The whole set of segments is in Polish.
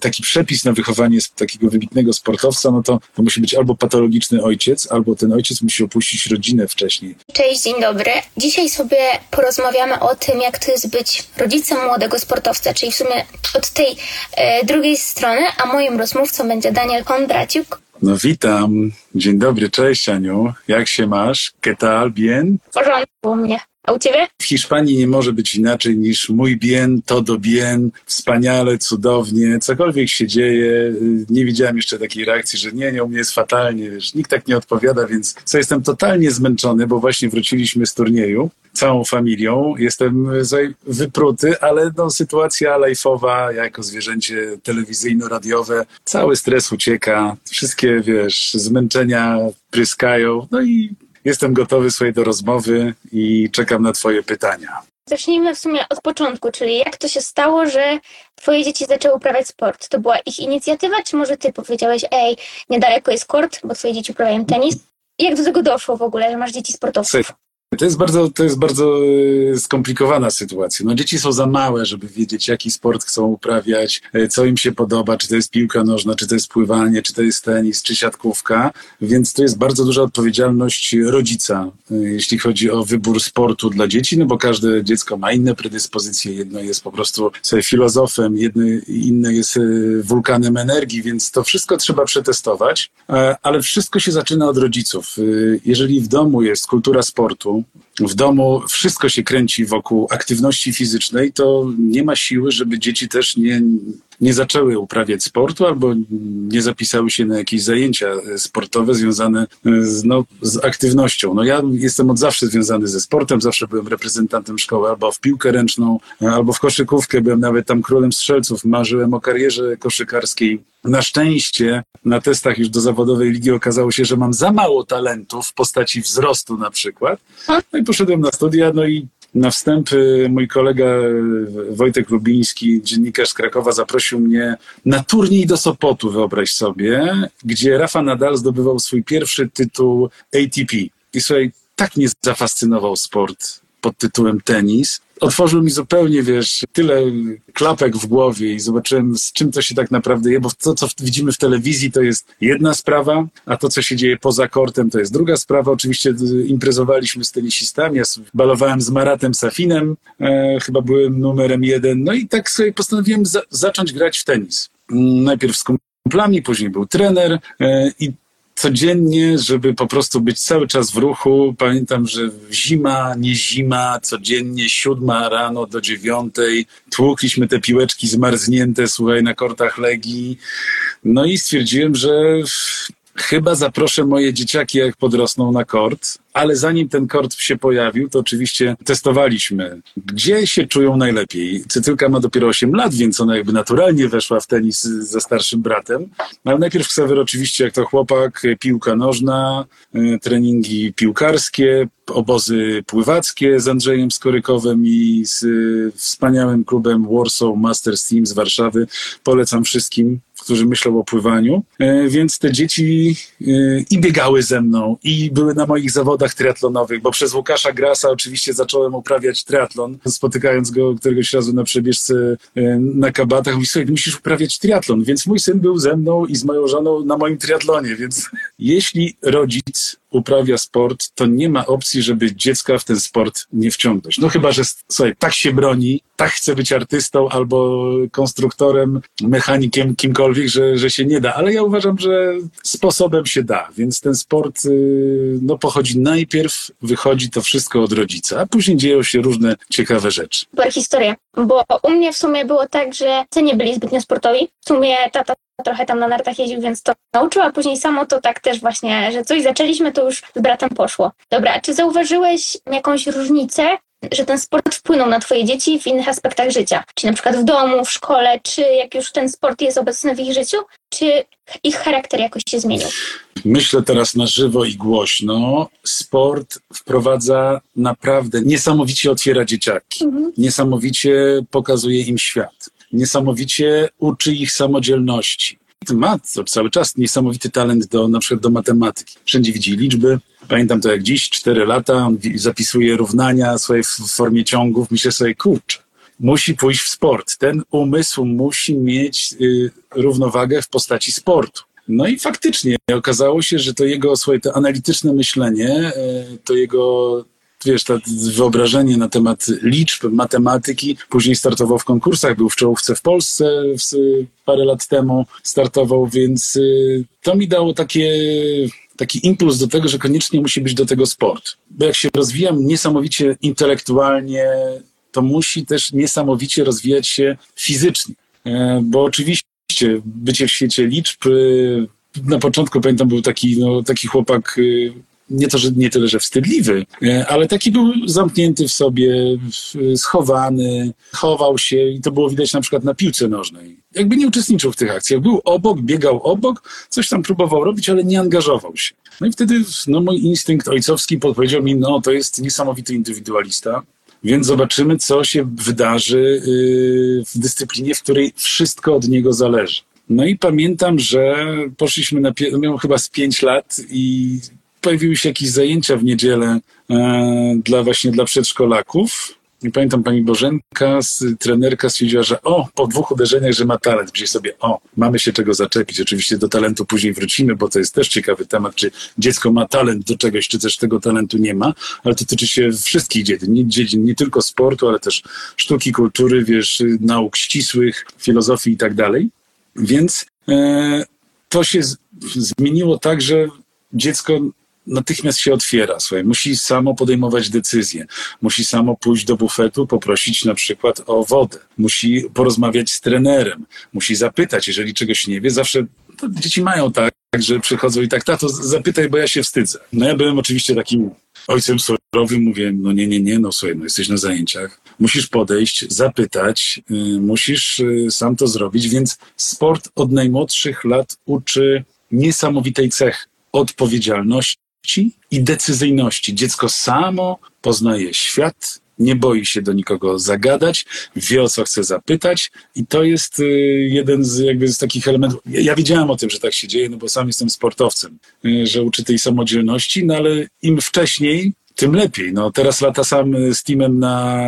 taki przepis na wychowanie takiego wybitnego sportowca, no to, to musi być albo patologiczny ojciec, albo ten ojciec musi opuścić rodzinę wcześniej. Cześć, dzień dobry. Dzisiaj sobie porozmawiamy o tym, jak to jest być rodzicem młodego sportowca, czyli w sumie od tej e, drugiej strony, a moim rozmówcą będzie Daniel Kondraciuk. No witam. Dzień dobry, cześć Aniu. Jak się masz? ¿Qué tal? Bien? W porządku u mnie. A u ciebie? W Hiszpanii nie może być inaczej niż mój bien, todo bien, wspaniale, cudownie, cokolwiek się dzieje. Nie widziałem jeszcze takiej reakcji, że nie, nie, u mnie jest fatalnie, wiesz, nikt tak nie odpowiada, więc co jestem totalnie zmęczony, bo właśnie wróciliśmy z turnieju całą familią. Jestem wypruty, ale no, sytuacja lajfowa, jako zwierzęcie telewizyjno-radiowe, cały stres ucieka, wszystkie, wiesz, zmęczenia pryskają, no i Jestem gotowy swojej do rozmowy i czekam na Twoje pytania. Zacznijmy w sumie od początku, czyli jak to się stało, że Twoje dzieci zaczęły uprawiać sport? To była ich inicjatywa, czy może Ty powiedziałeś, ej, niedaleko jest kort, bo Twoje dzieci uprawiają tenis? Jak do tego doszło w ogóle, że masz dzieci sportowców? To jest bardzo, to jest bardzo e, skomplikowana sytuacja. No, dzieci są za małe, żeby wiedzieć, jaki sport chcą uprawiać, e, co im się podoba, czy to jest piłka nożna, czy to jest pływanie, czy to jest tenis, czy siatkówka. Więc to jest bardzo duża odpowiedzialność rodzica, e, jeśli chodzi o wybór sportu dla dzieci, no bo każde dziecko ma inne predyspozycje. Jedno jest po prostu filozofem, jedno, inne jest wulkanem energii, więc to wszystko trzeba przetestować. Ale wszystko się zaczyna od rodziców. Jeżeli w domu jest kultura sportu, w domu wszystko się kręci wokół aktywności fizycznej, to nie ma siły, żeby dzieci też nie, nie zaczęły uprawiać sportu albo nie zapisały się na jakieś zajęcia sportowe związane z, no, z aktywnością. No ja jestem od zawsze związany ze sportem, zawsze byłem reprezentantem szkoły albo w piłkę ręczną, albo w koszykówkę, byłem nawet tam królem strzelców, marzyłem o karierze koszykarskiej. Na szczęście na testach już do zawodowej ligi okazało się, że mam za mało talentu w postaci wzrostu na przykład. No i poszedłem na studia, no i na wstęp mój kolega y, Wojtek Lubiński, dziennikarz z Krakowa, zaprosił mnie na turniej do Sopotu, wyobraź sobie, gdzie Rafa Nadal zdobywał swój pierwszy tytuł ATP. I słuchaj, tak mnie zafascynował sport pod tytułem tenis, otworzył mi zupełnie, wiesz, tyle klapek w głowie i zobaczyłem, z czym to się tak naprawdę je, bo to, co widzimy w telewizji, to jest jedna sprawa, a to, co się dzieje poza kortem, to jest druga sprawa. Oczywiście y, imprezowaliśmy z tenisistami, ja balowałem z Maratem Safinem, e, chyba byłem numerem jeden, no i tak sobie postanowiłem za zacząć grać w tenis. Mm, najpierw z kumplami, później był trener e, i codziennie, żeby po prostu być cały czas w ruchu. Pamiętam, że zima, nie zima, codziennie siódma rano do dziewiątej tłukliśmy te piłeczki zmarznięte, słuchaj, na kortach Legii. No i stwierdziłem, że chyba zaproszę moje dzieciaki, jak podrosną na kort, ale zanim ten kort się pojawił, to oczywiście testowaliśmy, gdzie się czują najlepiej. Cytylka ma dopiero 8 lat, więc ona jakby naturalnie weszła w tenis ze starszym bratem. Ale najpierw Ksawer oczywiście, jak to chłopak, piłka nożna, e, treningi piłkarskie, obozy pływackie z Andrzejem Skorykowem i z e, wspaniałym klubem Warsaw Masters Team z Warszawy. Polecam wszystkim, którzy myślą o pływaniu. E, więc te dzieci i biegały ze mną, i były na moich zawodach, zawodach triatlonowych, bo przez Łukasza Grasa oczywiście zacząłem uprawiać triatlon, spotykając go któregoś razu na przebieżce e, na kabatach. Mówi, słuchaj, musisz uprawiać triatlon, więc mój syn był ze mną i z moją żoną na moim triatlonie, więc jeśli rodzic uprawia sport, to nie ma opcji, żeby dziecka w ten sport nie wciągnąć. No chyba, że słuchaj, tak się broni, tak chce być artystą albo konstruktorem, mechanikiem, kimkolwiek, że, że się nie da. Ale ja uważam, że sposobem się da, więc ten sport y, no, pochodzi najpierw, wychodzi to wszystko od rodzica, a później dzieją się różne ciekawe rzeczy. Super historia, bo u mnie w sumie było tak, że ty nie byli zbytnio sportowi. W sumie tata trochę tam na nartach jeździł, więc to nauczył, a później samo to tak też właśnie, że coś zaczęliśmy, to już z bratem poszło. Dobra, czy zauważyłeś jakąś różnicę że ten sport wpłynął na Twoje dzieci w innych aspektach życia? Czy na przykład w domu, w szkole, czy jak już ten sport jest obecny w ich życiu, czy ich charakter jakoś się zmienił? Myślę teraz na żywo i głośno. Sport wprowadza naprawdę, niesamowicie otwiera dzieciaki, mhm. niesamowicie pokazuje im świat niesamowicie uczy ich samodzielności. Ma cały czas niesamowity talent do, na przykład do matematyki. Wszędzie widzi liczby. Pamiętam to jak dziś, cztery lata, on zapisuje równania swoje w formie ciągów. Myślę sobie, kurczę, musi pójść w sport. Ten umysł musi mieć y, równowagę w postaci sportu. No i faktycznie okazało się, że to jego swoje to analityczne myślenie, y, to jego wiesz, to wyobrażenie na temat liczb, matematyki. Później startował w konkursach, był w czołówce w Polsce parę lat temu startował, więc y, to mi dało takie taki impuls do tego, że koniecznie musi być do tego sport. Bo jak się rozwijam niesamowicie intelektualnie, to musi też niesamowicie rozwijać się fizycznie. E, bo oczywiście bycie w świecie liczb, e, na początku pamiętam był taki, no, taki chłopak e, nie to, że nie tyle, że wstydliwy, ale taki był zamknięty w sobie, schowany, chował się i to było widać na przykład na piłce nożnej. Jakby nie uczestniczył w tych akcjach. Był obok, biegał obok, coś tam próbował robić, ale nie angażował się. No i wtedy no, mój instynkt ojcowski podpowiedział mi, no to jest niesamowity indywidualista, więc zobaczymy, co się wydarzy y, w dyscyplinie, w której wszystko od niego zależy. No i pamiętam, że poszliśmy na, miałem chyba z pięć lat i pojawiły się jakieś zajęcia w niedzielę e, dla właśnie dla przedszkolaków. I pamiętam pani Bożenka, trenerka stwierdziła, że o, po dwóch uderzeniach, że ma talent. Gdzieś sobie, o, mamy się czego zaczepić. Oczywiście do talentu później wrócimy, bo to jest też ciekawy temat, czy dziecko ma talent do czegoś, czy też tego talentu nie ma, ale to tyczy się wszystkich dziedzin, dziedzin, nie tylko sportu, ale też sztuki, kultury, wiesz, nauk ścisłych, filozofii i tak dalej. Więc e, to się z, zmieniło tak, że dziecko natychmiast się otwiera, słuchaj, musi samo podejmować decyzje, musi samo pójść do bufetu, poprosić na przykład o wodę, musi porozmawiać z trenerem, musi zapytać, jeżeli czegoś nie wie, zawsze dzieci mają tak, że przychodzą i tak, tato, zapytaj, bo ja się wstydzę. No ja byłem oczywiście takim ojcem surowym, mówię, no nie, nie, nie, no słuchaj, no jesteś na zajęciach, musisz podejść, zapytać, yy, musisz yy, sam to zrobić, więc sport od najmłodszych lat uczy niesamowitej cechy odpowiedzialności, i decyzyjności. Dziecko samo poznaje świat, nie boi się do nikogo zagadać, wie o co chce zapytać i to jest y, jeden z, jakby z takich elementów. Ja, wiedziałem o tym, że tak się dzieje, no bo sam jestem sportowcem, y, że uczy tej samodzielności, no ale im wcześniej tym lepiej. No, teraz lata sam z teamem na,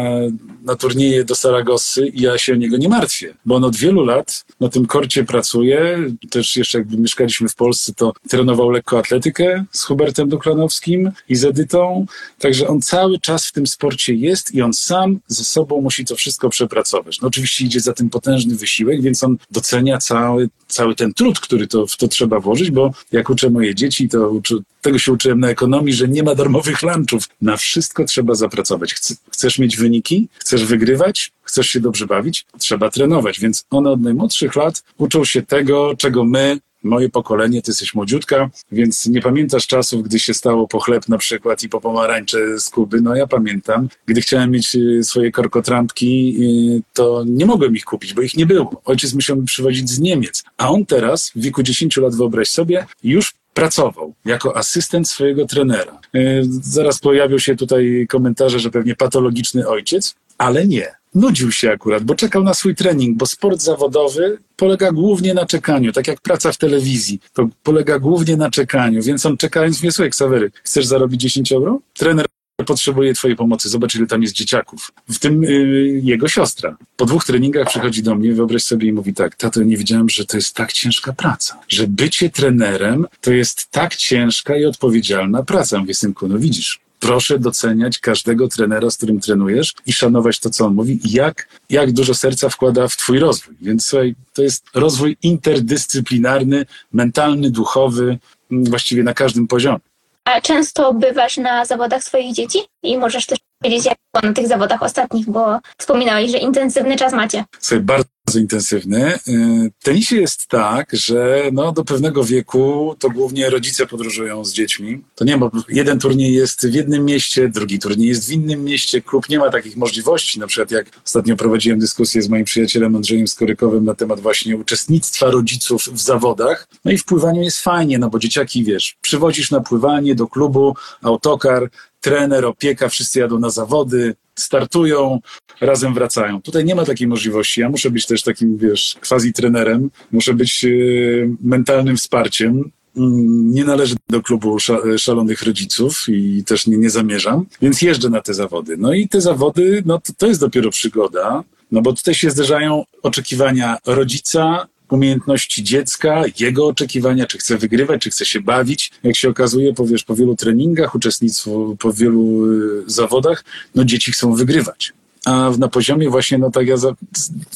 na turnieje do Saragossy i ja się o niego nie martwię, bo on od wielu lat na tym korcie pracuje. Też jeszcze jak mieszkaliśmy w Polsce, to trenował lekkoatletykę z Hubertem Duklanowskim i z Edytą. Także on cały czas w tym sporcie jest i on sam ze sobą musi to wszystko przepracować. No oczywiście idzie za tym potężny wysiłek, więc on docenia cały, cały ten trud, który to, w to trzeba włożyć, bo jak uczę moje dzieci, to uczy, tego się uczyłem na ekonomii, że nie ma darmowych lunchów. Na wszystko trzeba zapracować. Chcesz mieć wyniki? Chcesz wygrywać? Chcesz się dobrze bawić? Trzeba trenować. Więc one od najmłodszych lat uczą się tego, czego my moje pokolenie, ty jesteś młodziutka, więc nie pamiętasz czasów, gdy się stało po chleb na przykład i po pomarańcze z Kuby. No ja pamiętam, gdy chciałem mieć y, swoje korkotrampki, y, to nie mogłem ich kupić, bo ich nie było. Ojciec musiał mi przywozić z Niemiec. A on teraz, w wieku 10 lat, wyobraź sobie, już pracował jako asystent swojego trenera. E, zaraz pojawią się tutaj komentarze, że pewnie patologiczny ojciec, ale nie. Nudził się akurat, bo czekał na swój trening, bo sport zawodowy polega głównie na czekaniu, tak jak praca w telewizji, to polega głównie na czekaniu, więc on czekając mnie, słuchaj, Ksawery, chcesz zarobić 10 euro? Trener potrzebuje twojej pomocy, zobacz ile tam jest dzieciaków. W tym yy, jego siostra. Po dwóch treningach przychodzi do mnie, wyobraź sobie i mówi tak, tato, nie wiedziałem, że to jest tak ciężka praca. Że bycie trenerem to jest tak ciężka i odpowiedzialna praca. Mówię, synku, no widzisz, proszę doceniać każdego trenera, z którym trenujesz i szanować to, co on mówi i jak, jak dużo serca wkłada w twój rozwój. Więc słuchaj, to jest rozwój interdyscyplinarny, mentalny, duchowy, właściwie na każdym poziomie. A często bywasz na zawodach swoich dzieci? I możesz też powiedzieć, jak było na tych zawodach ostatnich, bo wspominałeś, że intensywny czas macie. Sobie bardzo intensywny. Y, w tenisie jest tak, że no, do pewnego wieku to głównie rodzice podróżują z dziećmi. To nie ma, jeden turniej jest w jednym mieście, drugi turniej jest w innym mieście, klub nie ma takich możliwości. Na przykład jak ostatnio prowadziłem dyskusję z moim przyjacielem Andrzejem Skorykowym na temat właśnie uczestnictwa rodziców w zawodach. No i w pływaniu jest fajnie, no bo dzieciaki, wiesz, przywozisz na pływanie do klubu, autokar, trener, opieka, wszyscy jadą na zawody, startują, razem wracają. Tutaj nie ma takiej możliwości. Ja muszę być też takim, wiesz, quasi trenerem, muszę być yy, mentalnym wsparciem. Mm, nie należy do klubu szalonych rodziców i też nie, nie zamierzam, więc jeżdżę na te zawody. No i te zawody, no to, to jest dopiero przygoda, No bo tutaj się zderzają oczekiwania rodzica, umiejętności dziecka, jego oczekiwania, czy chce wygrywać, czy chce się bawić. Jak się okazuje, powiesz, po wielu treningach, uczestnictwo po wielu y, zawodach, no dzieci chcą wygrywać. A na poziomie właśnie, no tak ja, za,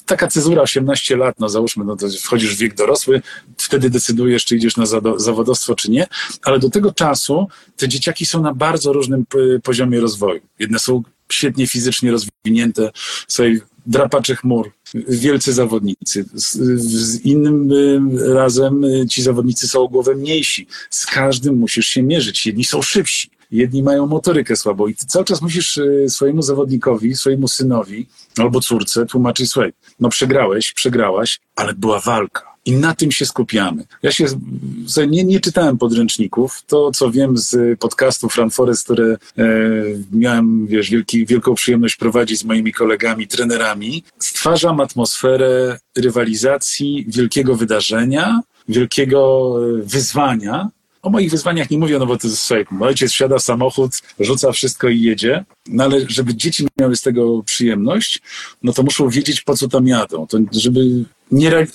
taka cezura 18 lat, no załóżmy, no to wchodzisz w wiek dorosły, wtedy decydujesz, czy idziesz na zawodowstwo, czy nie, ale do tego czasu te dzieciaki są na bardzo różnym poziomie rozwoju. Jedne są świetnie fizycznie rozwinięte, sobie drapacze chmur, wielcy zawodnicy. Z, innym y, razem y, ci zawodnicy są o głowę mniejsi. Z każdym musisz się mierzyć. Jedni są szybsi, jedni mają motorykę słabą i ty cały czas musisz y, swojemu zawodnikowi, swojemu synowi albo córce tłumaczyć, słuchaj, no przegrałeś, przegrałaś, ale była walka i na tym się skupiamy. Ja się nie, nie czytałem podręczników. To, co wiem z podcastów Run Forest, które e, miałem wiesz, wielki, wielką przyjemność prowadzić z moimi kolegami, trenerami, stwarzam atmosferę rywalizacji, wielkiego wydarzenia, wielkiego e, wyzwania, o moich wyzwaniach nie mówię, no bo to jest słuchaj, ojciec wsiada w samochód, rzuca wszystko i jedzie, no ale żeby dzieci miały z tego przyjemność, no to muszą wiedzieć, po co tam jadą. To żeby nie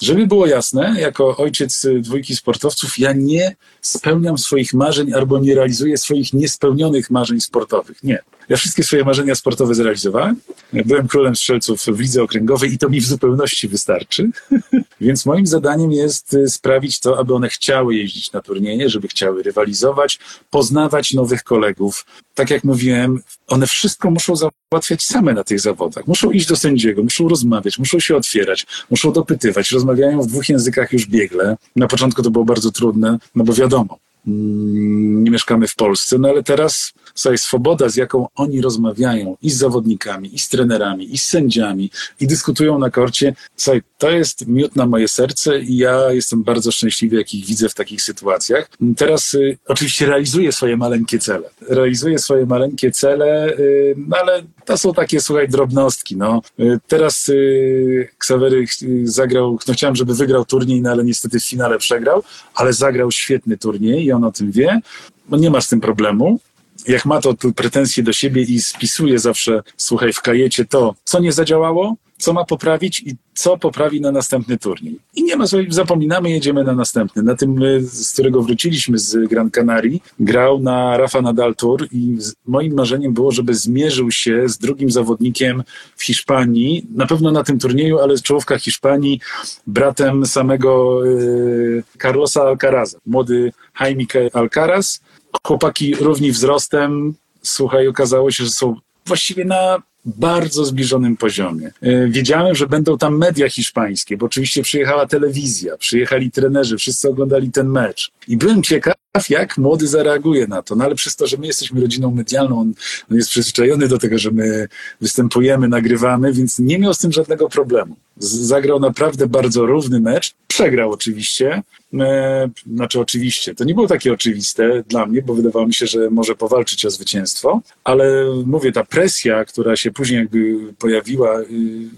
żeby było jasne, jako ojciec dwójki sportowców, ja nie spełniam swoich marzeń albo nie realizuję swoich niespełnionych marzeń sportowych. Nie. Ja wszystkie swoje marzenia sportowe zrealizowałem. Byłem królem strzelców w lidze okręgowej i to mi w zupełności wystarczy. Więc moim zadaniem jest y, sprawić to, aby one chciały jeździć na turnieje, żeby chciały rywalizować, poznawać nowych kolegów. Tak jak mówiłem, one wszystko muszą załatwiać same na tych zawodach. Muszą iść do sędziego, muszą rozmawiać, muszą się otwierać, muszą dopytywać. Rozmawiają w dwóch językach już biegle. Na początku to było bardzo trudne, no bo wiadomo, nie mieszkamy w Polsce, no ale teraz Słuchaj, swoboda, z jaką oni rozmawiają i z zawodnikami, i z trenerami, i z sędziami, i dyskutują na korcie, słuchaj, to jest miód na moje serce i ja jestem bardzo szczęśliwy, jak ich widzę w takich sytuacjach. Teraz y, oczywiście realizuję swoje maleńkie cele. Realizuję swoje maleńkie cele, y, no ale to są takie, słuchaj, drobnostki. No. Y, teraz y, Ksawery zagrał, no chciałem, żeby wygrał turniej, no ale niestety w finale przegrał, ale zagrał świetny turniej i on o tym wie. No nie ma z tym problemu jak ma to pretensje do siebie i spisuje zawsze, słuchaj, w kajecie to, co nie zadziałało, co ma poprawić i co poprawi na następny turniej. I nie ma, zapominamy, jedziemy na następny. Na tym, z którego wróciliśmy z Gran Canaria, grał na Rafa Nadal Tour i moim marzeniem było, żeby zmierzył się z drugim zawodnikiem w Hiszpanii, na pewno na tym turnieju, ale z czołówka Hiszpanii, bratem samego y, Carlosa Alcaraza, młody Jaime Alcaraz, chłopaki równi wzrostem, słuchaj, okazało się, że są właściwie na bardzo zbliżonym poziomie. E, wiedziałem, że będą tam media hiszpańskie, bo oczywiście przyjechała telewizja, przyjechali trenerzy, wszyscy oglądali ten mecz. I byłem ciekaw, jak młody zareaguje na to. No ale przez to, że my jesteśmy rodziną medialną, on, on jest przyzwyczajony do tego, że my występujemy, nagrywamy, więc nie miał z tym żadnego problemu. Zagrał naprawdę bardzo równy mecz. Przegrał oczywiście. E, znaczy oczywiście. To nie było takie oczywiste dla mnie, bo wydawało mi się, że może powalczyć o zwycięstwo, ale mówię, ta presja, która się później jakby pojawiła, y,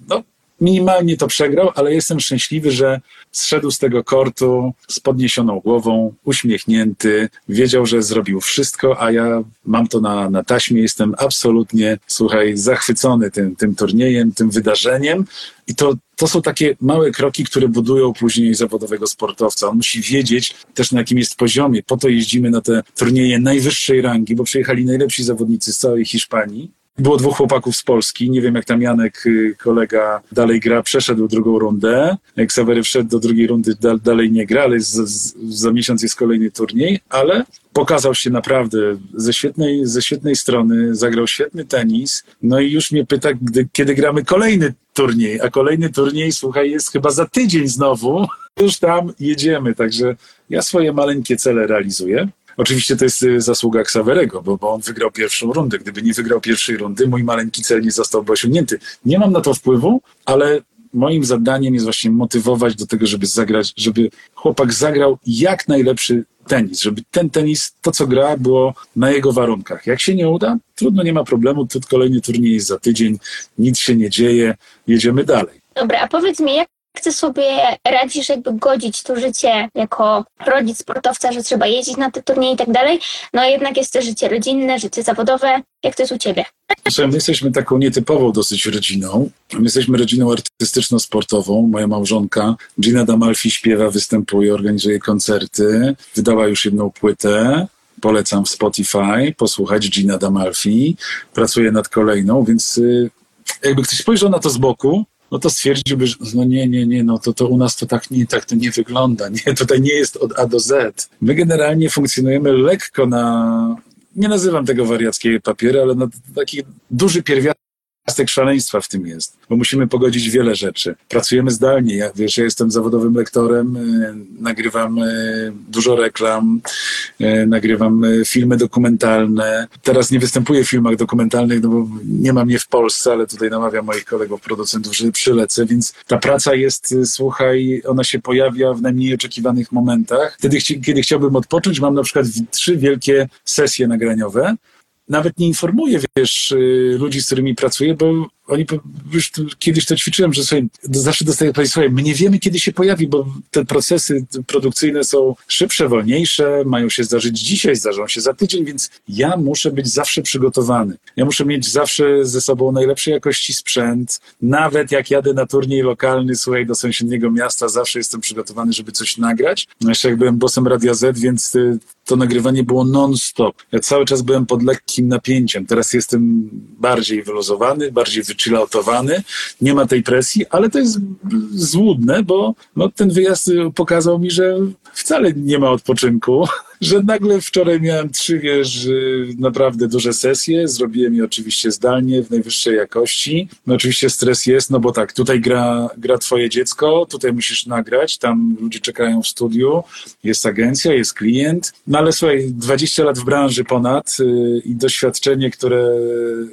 no minimalnie to przegrał, ale jestem szczęśliwy, że zszedł z tego kortu z podniesioną głową, uśmiechnięty, wiedział, że zrobił wszystko, a ja mam to na, na taśmie, jestem absolutnie, słuchaj, zachwycony tym, tym turniejem, tym wydarzeniem i to, to są takie małe kroki, które budują później zawodowego sportowca. On musi wiedzieć też na jakim jest poziomie. Po to jeździmy na te turnieje najwyższej rangi, bo przyjechali najlepsi zawodnicy z całej Hiszpanii było dwóch chłopaków z Polski. Nie wiem, jak tam Janek, y, kolega, dalej gra, przeszedł drugą rundę. Sawery wszedł do drugiej rundy, da, dalej nie gra, ale z, z, za miesiąc jest kolejny turniej, ale pokazał się naprawdę ze świetnej, ze świetnej strony, zagrał świetny tenis. No i już mnie pyta, gdy, kiedy gramy kolejny turniej, a kolejny turniej, słuchaj, jest chyba za tydzień znowu. Już tam jedziemy, także ja swoje maleńkie cele realizuję. Oczywiście to jest y, zasługa Ksawerego, bo, bo on wygrał pierwszą rundę. Gdyby nie wygrał pierwszej rundy, mój maleńki cel nie zostałby osiągnięty. Nie mam na to wpływu, ale moim zadaniem jest właśnie motywować do tego, żeby zagrać, żeby chłopak zagrał jak najlepszy tenis, żeby ten tenis, to co gra, było na jego warunkach. Jak się nie uda, trudno, nie ma problemu, to kolejny turniej jest za tydzień, nic się nie dzieje, jedziemy dalej. Dobra, a powiedz mi, jak ty sobie radzisz jakby godzić to życie jako rodzic sportowca, że trzeba jeździć na te turnieje i tak dalej, no jednak jest to życie rodzinne, życie zawodowe. Jak to jest u ciebie? My jesteśmy taką nietypową dosyć rodziną. My jesteśmy rodziną artystyczno-sportową. Moja małżonka Gina Damalfi śpiewa, występuje, organizuje koncerty. Wydała już jedną płytę. Polecam w Spotify posłuchać Gina Damalfi. Pracuje nad kolejną, więc y, jakby ktoś spojrzał na to z boku, no to stwierdziłby, że no nie, nie, nie, no to, to u nas to tak nie, tak to nie wygląda. Nie, tutaj nie jest od A do Z. My generalnie funkcjonujemy lekko na, nie nazywam tego wariackie papiery, ale na taki duży pierwiastek Pierwiastek szaleństwa w tym jest, bo musimy pogodzić wiele rzeczy. Pracujemy zdalnie. Ja, wiesz, ja jestem zawodowym lektorem, y, nagrywam y, dużo reklam, y, nagrywam filmy dokumentalne. Teraz nie występuję w filmach dokumentalnych, no bo nie mam je w Polsce, ale tutaj namawiam moich kolegów, producentów, że przylecę, więc ta praca jest, słuchaj, ona się pojawia w najmniej oczekiwanych momentach. Wtedy, kiedy chciałbym odpocząć, mam na przykład trzy wielkie sesje nagraniowe, nawet nie informuję, wiesz, y, ludzi, z którymi pracuję, bo oni już kiedyś to ćwiczyłem, że sobie zawsze dostaję powiedzieć, słuchaj, my nie wiemy, kiedy się pojawi, bo te procesy produkcyjne są szybsze, wolniejsze, mają się zdarzyć dzisiaj, zdarzą się za tydzień, więc ja muszę być zawsze przygotowany. Ja muszę mieć zawsze ze sobą najlepszej jakości sprzęt. Nawet jak jadę na turniej lokalny, słuchaj, do sąsiedniego miasta, zawsze jestem przygotowany, żeby coś nagrać. No jeszcze jak byłem bossem Radia Z, więc y, to nagrywanie było non-stop. Ja cały czas byłem pod lekkim napięciem. Teraz jestem bardziej wyluzowany, bardziej wychilloutowany. Nie ma tej presji, ale to jest złudne, bo no, ten wyjazd pokazał mi, że wcale nie ma odpoczynku że nagle wczoraj miałem trzy, wiesz, naprawdę duże sesje, zrobiłem je oczywiście zdalnie, w najwyższej jakości. No oczywiście stres jest, no bo tak, tutaj gra, gra twoje dziecko, tutaj musisz nagrać, tam ludzie czekają w studiu, jest agencja, jest klient, no ale słuchaj, 20 lat w branży ponad yy, i doświadczenie, które,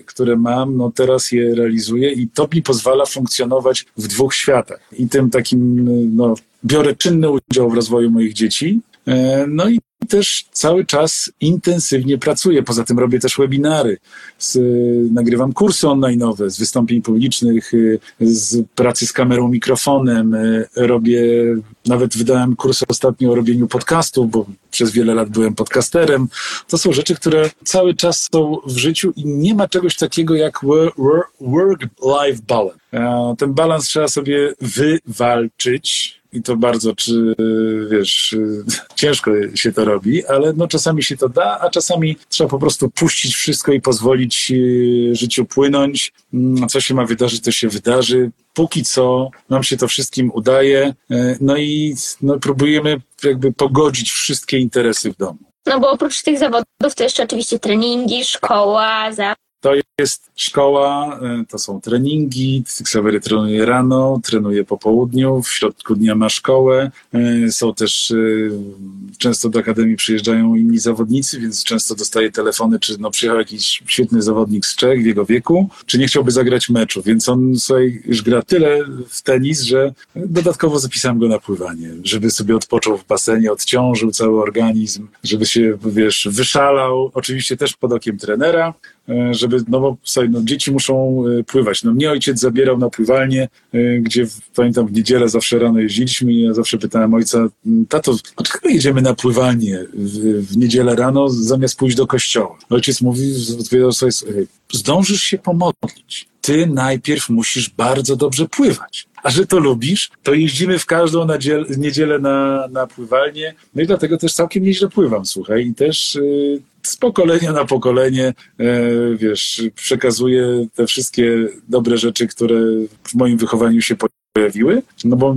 które mam, no teraz je realizuję i to mi pozwala funkcjonować w dwóch światach. I tym takim, no, biorę czynny udział w rozwoju moich dzieci, e, no i też cały czas intensywnie pracuję. Poza tym robię też webinary, z, nagrywam kursy online'owe z wystąpień publicznych, y, z pracy z kamerą, mikrofonem. Y, robię, nawet wydałem kurs ostatnio o robieniu podcastów, bo przez wiele lat byłem podcasterem. To są rzeczy, które cały czas są w życiu i nie ma czegoś takiego jak work-life balance. Ten balans trzeba sobie wywalczyć i to bardzo, czy, wiesz, ciężko się to robi, ale no czasami się to da, a czasami trzeba po prostu puścić wszystko i pozwolić e, życiu płynąć. Mm, co się ma wydarzyć, to się wydarzy. Póki co nam się to wszystkim udaje, e, no i no, próbujemy jakby pogodzić wszystkie interesy w domu. No bo oprócz tych zawodów to jeszcze oczywiście treningi, szkoła, za to jest szkoła, e, to są treningi. Ksawery trenuje rano, trenuje po południu, w środku dnia ma szkołę. E, są też, e, często do akademii przyjeżdżają inni zawodnicy, więc często dostaje telefony, czy no, przyjechał jakiś świetny zawodnik z Czech w jego wieku, czy nie chciałby zagrać meczu. Więc on sobie już gra tyle w tenis, że dodatkowo zapisałem go na pływanie, żeby sobie odpoczął w basenie, odciążył cały organizm, żeby się, wiesz, wyszalał. Oczywiście też pod okiem trenera, żeby, no bo sobie, no, dzieci muszą e, pływać. No mnie ojciec zabierał na pływalnię, e, gdzie pamiętam w niedzielę zawsze rano jeździliśmy i ja zawsze pytałem ojca, tato, dlaczego jedziemy na pływalnię w, w niedzielę rano zamiast pójść do kościoła? Ojciec mówi, odpowiadał sobie, zdążysz się pomodlić. Ty najpierw musisz bardzo dobrze pływać. A że to lubisz, to jeździmy w każdą niedzielę na, na pływalnię. No i dlatego też całkiem nieźle pływam, słuchaj. I też y, z pokolenia na pokolenie, e, wiesz, przekazuję te wszystkie dobre rzeczy, które w moim wychowaniu się pojawiły, no bo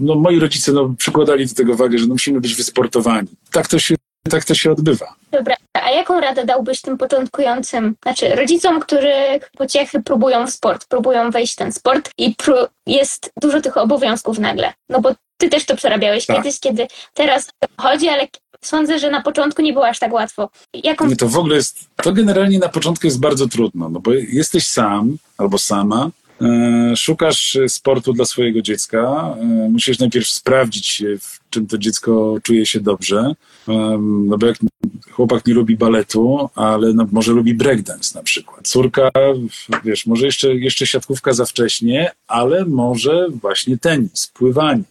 no, moi rodzice no, przykładali do tego wagę, że no, musimy być wysportowani. Tak to się tak to się odbywa. Dobra, a jaką radę dałbyś tym początkującym, znaczy rodzicom, którzy pociechy próbują w sport, próbują wejść w ten sport i jest dużo tych obowiązków nagle? No bo ty też to przerabiałeś tak. kiedyś, kiedy teraz chodzi, ale sądzę, że na początku nie było aż tak łatwo. Jaką... To w ogóle jest, to generalnie na początku jest bardzo trudno, no bo jesteś sam albo sama, E, szukasz sportu dla swojego dziecka. E, musisz najpierw sprawdzić, w czym to dziecko czuje się dobrze. E, no bo jak chłopak nie lubi baletu, ale no, może lubi breakdance na przykład. Córka, wiesz, może jeszcze, jeszcze siatkówka za wcześnie, ale może właśnie tenis, pływanie.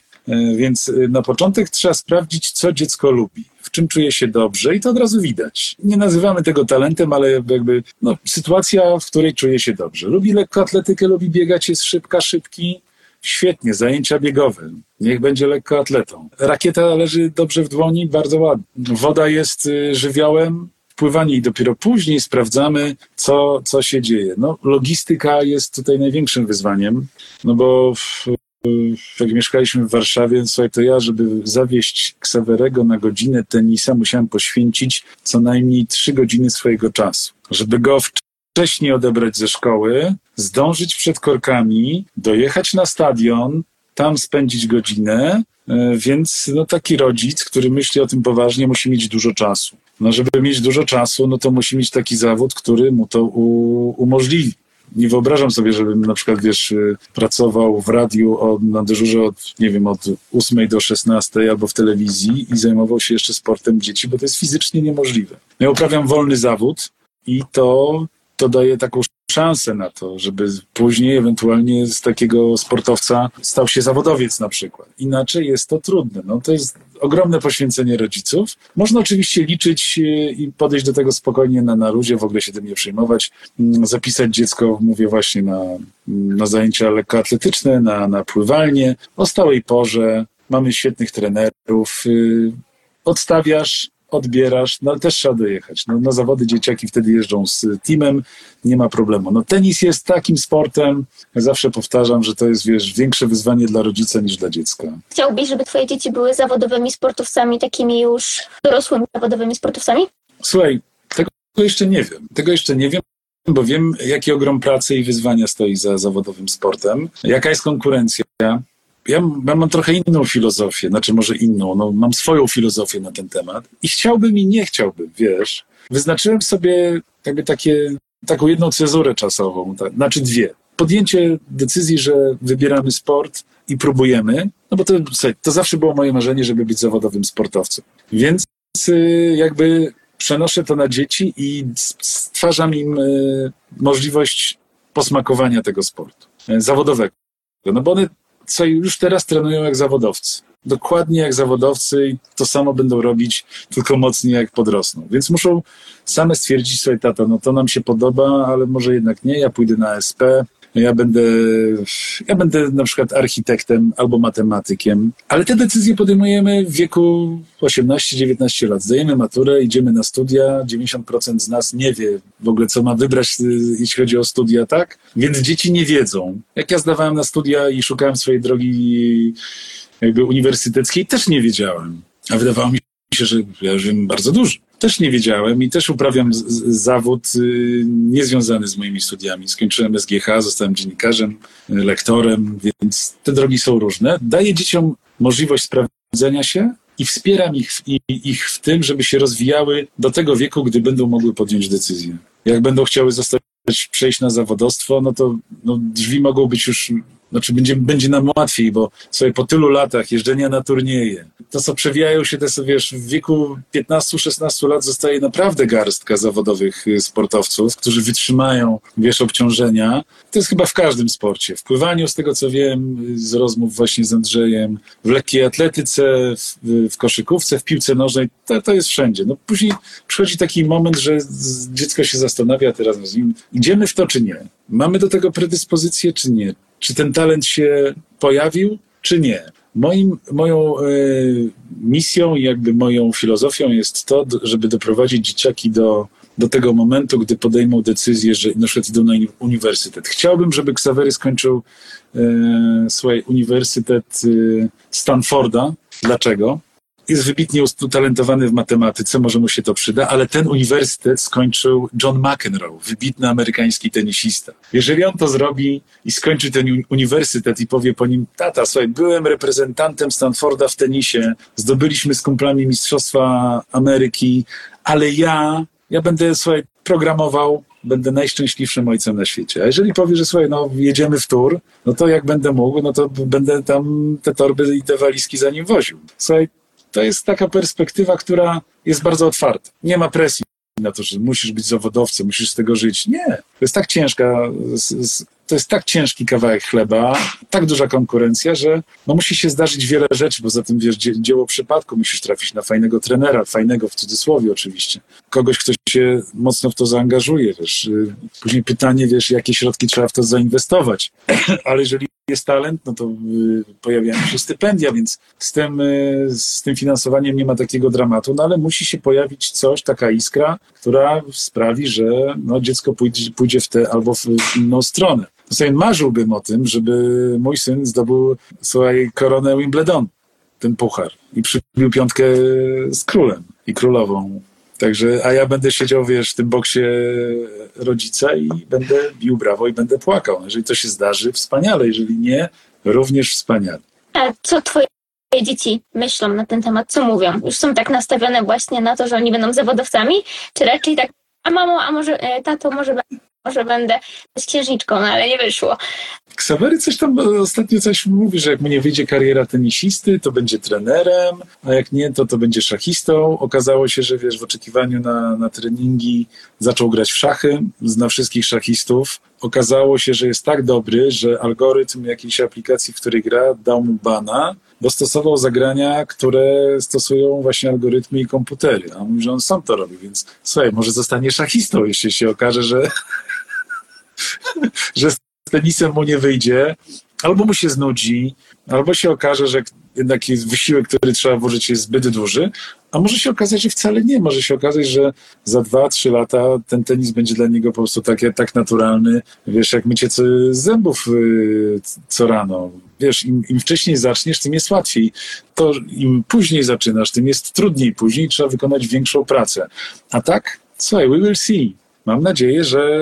Więc na początek trzeba sprawdzić, co dziecko lubi czym czuje się dobrze i to od razu widać. Nie nazywamy tego talentem, ale jakby no, sytuacja, w której czuje się dobrze. Lubi lekkoatletykę, lubi biegać, jest szybka, szybki. Świetnie, zajęcia biegowe. Niech będzie lekkoatletą. Rakieta leży dobrze w dłoni, bardzo ładnie. Woda jest y, żywiołem, pływanie i dopiero później sprawdzamy, co, co się dzieje. No, logistyka jest tutaj największym wyzwaniem, no bo w, jak mieszkaliśmy w Warszawie, słuchaj, to ja, żeby zawieść Ksawerego na godzinę tenisa, musiałem poświęcić co najmniej trzy godziny swojego czasu, żeby go wcześniej odebrać ze szkoły, zdążyć przed korkami, dojechać na stadion, tam spędzić godzinę, e, więc no, taki rodzic, który myśli o tym poważnie, musi mieć dużo czasu. No, żeby mieć dużo czasu, no to musi mieć taki zawód, który mu to umożliwi nie wyobrażam sobie, żebym na przykład, wiesz, y, pracował w radiu od, na dyżurze od, nie wiem, od 8 do 16 albo w telewizji i zajmował się jeszcze sportem dzieci, bo to jest fizycznie niemożliwe. Ja uprawiam wolny zawód i to, to daje taką szansę na to, żeby później ewentualnie z takiego sportowca stał się zawodowiec na przykład. Inaczej jest to trudne. No, to jest ogromne poświęcenie rodziców. Można oczywiście liczyć e, i podejść do tego spokojnie na, na w ogóle się tym nie przejmować, mm, zapisać dziecko, mówię właśnie, na, na zajęcia lekkoatletyczne, na, na pływalnię o stałej porze. Mamy świetnych trenerów. Y, odstawiasz, odbierasz, no ale też trzeba dojechać. No, na zawody dzieciaki wtedy jeżdżą z teamem, nie ma problemu. No tenis jest takim sportem, ja zawsze powtarzam, że to jest, wiesz, większe wyzwanie dla rodzica niż dla dziecka. Chciałbyś, żeby twoje dzieci były zawodowymi sportowcami, takimi już dorosłymi zawodowymi sportowcami? Słuchaj, tego jeszcze nie wiem. Tego jeszcze nie wiem, bo wiem, jaki ogrom pracy i wyzwania stoi za zawodowym sportem, jaka jest konkurencja, ja, mam trochę inną filozofię, znaczy może inną, no, mam swoją filozofię na ten temat i chciałbym i nie chciałbym, wiesz. Wyznaczyłem sobie jakby takie, taką jedną cezurę czasową, tak, znaczy dwie. Podjęcie decyzji, że wybieramy sport i próbujemy, no bo to, to zawsze było moje marzenie, żeby być zawodowym sportowcem. Więc y, jakby przenoszę to na dzieci i stwarzam im y, możliwość posmakowania tego sportu y, zawodowego. No bo one co już teraz trenują jak zawodowcy. Dokładnie jak zawodowcy i to samo będą robić, tylko mocniej jak podrosną. Więc muszą same stwierdzić sobie, tato, no to nam się podoba, ale może jednak nie, ja pójdę na SP, ja będę, ja będę na przykład architektem albo matematykiem, ale te decyzje podejmujemy w wieku 18-19 lat. Zdajemy maturę, idziemy na studia, 90% z nas nie wie w ogóle, co ma wybrać, y, jeśli chodzi o studia, tak? Więc dzieci nie wiedzą. Jak ja zdawałem na studia i szukałem swojej drogi jakby uniwersyteckiej, też nie wiedziałem. A wydawało mi się, że ja wiem bardzo dużo. Też nie wiedziałem i też uprawiam zawód y, niezwiązany z moimi studiami. Skończyłem SGH, zostałem dziennikarzem, lektorem, więc te drogi są różne. Daję dzieciom możliwość sprawdzenia się i wspieram ich, ich, ich w tym, żeby się rozwijały do tego wieku, gdy będą mogły podjąć decyzję. Jak będą chciały zostać, przejść na zawodowstwo, no to no, drzwi mogą być już znaczy będzie, będzie nam łatwiej, bo sobie po tylu latach jeżdżenia na turnieje, to co przewijają się te, wiesz, w wieku 15-16 lat zostaje naprawdę garstka zawodowych y, sportowców, którzy wytrzymają, wiesz, obciążenia. To jest chyba w każdym sporcie. W pływaniu, z tego co wiem, z rozmów właśnie z Andrzejem, w lekkiej atletyce, w, w koszykówce, w piłce nożnej, to, to jest wszędzie. No później przychodzi taki moment, że dziecko się zastanawia teraz z nim, idziemy w to czy nie? Mamy do tego predyspozycję czy nie? Czy ten talent się pojawił, czy nie. Moim, moją y, misją i jakby moją filozofią jest to, żeby doprowadzić dzieciaki do, do tego momentu, gdy podejmą decyzję, że na na uniwersytet. Chciałbym, żeby Ksawery skończył y, swój uniwersytet y, Stanforda. Dlaczego? Jest wybitnie utalentowany w matematyce, może mu się to przyda, ale ten uniwersytet skończył John McEnroe, wybitny amerykański tenisista. Jeżeli on to zrobi i skończy ten uniwersytet i powie po nim, tata, słuchaj, byłem reprezentantem Stanforda w tenisie, zdobyliśmy z kumplami Mistrzostwa Ameryki, ale ja, ja będę, słuchaj, programował będę najszczęśliwszym ojcem na świecie. A jeżeli powie, że słuchaj, no jedziemy w tur, no to jak będę mógł, no to będę tam te torby i te walizki za nim woził. Słuchaj, to jest taka perspektywa, która jest bardzo otwarta. Nie ma presji na to, że musisz być zawodowcem, musisz z tego żyć. Nie. To jest tak ciężka, to jest tak ciężki kawałek chleba, tak duża konkurencja, że no musi się zdarzyć wiele rzeczy, poza tym wiesz, dzieło przypadku, musisz trafić na fajnego trenera, fajnego w cudzysłowie oczywiście, kogoś, kto się mocno w to zaangażuje, wiesz. Później pytanie, wiesz, jakie środki trzeba w to zainwestować, ale jeżeli jest talent, no to y, pojawiają się stypendia, więc z tym, y, z tym finansowaniem nie ma takiego dramatu, no ale musi się pojawić coś, taka iskra, która sprawi, że no, dziecko pójdzie, pójdzie w tę albo w inną stronę. Sobie marzyłbym o tym, żeby mój syn zdobył, słuchaj, koronę Wimbledon, ten puchar i przybił piątkę z królem i królową. Także, a ja będę siedział, wiesz, w tym boksie rodzica i będę bił brawo i będę płakał. Jeżeli to się zdarzy, wspaniale. Jeżeli nie, również wspaniale. A co twoje dzieci myślą na ten temat? Co mówią? Już są tak nastawione właśnie na to, że oni będą zawodowcami? Czy raczej tak, a mamo, a może e, tato, może może będę z księżniczką, no ale nie wyszło. Ksawery coś tam ostatnio coś mówi, że jak mu nie wyjdzie kariera tenisisty, to będzie trenerem, a jak nie, to to będzie szachistą. Okazało się, że wiesz, w oczekiwaniu na, na treningi zaczął grać w szachy, zna wszystkich szachistów. Okazało się, że jest tak dobry, że algorytm jakiejś aplikacji, w której gra, dał mu bana, bo stosował zagrania, które stosują właśnie algorytmy i komputery. A on mówi, że on sam to robi, więc słuchaj, może zostanie szachistą, jeśli się okaże, że że z tenisem mu nie wyjdzie, albo mu się znudzi, albo się okaże, że jednak jest wysiłek, który trzeba włożyć jest zbyt duży, a może się okazać, że wcale nie. Może się okazać, że za dwa, trzy lata ten tenis będzie dla niego po prostu tak, tak naturalny, wiesz, jak mycie zębów yy, co rano. Wiesz, im, im wcześniej zaczniesz, tym jest łatwiej. To im później zaczynasz, tym jest trudniej. Później trzeba wykonać większą pracę. A tak, słuchaj, we will see. Mam nadzieję, że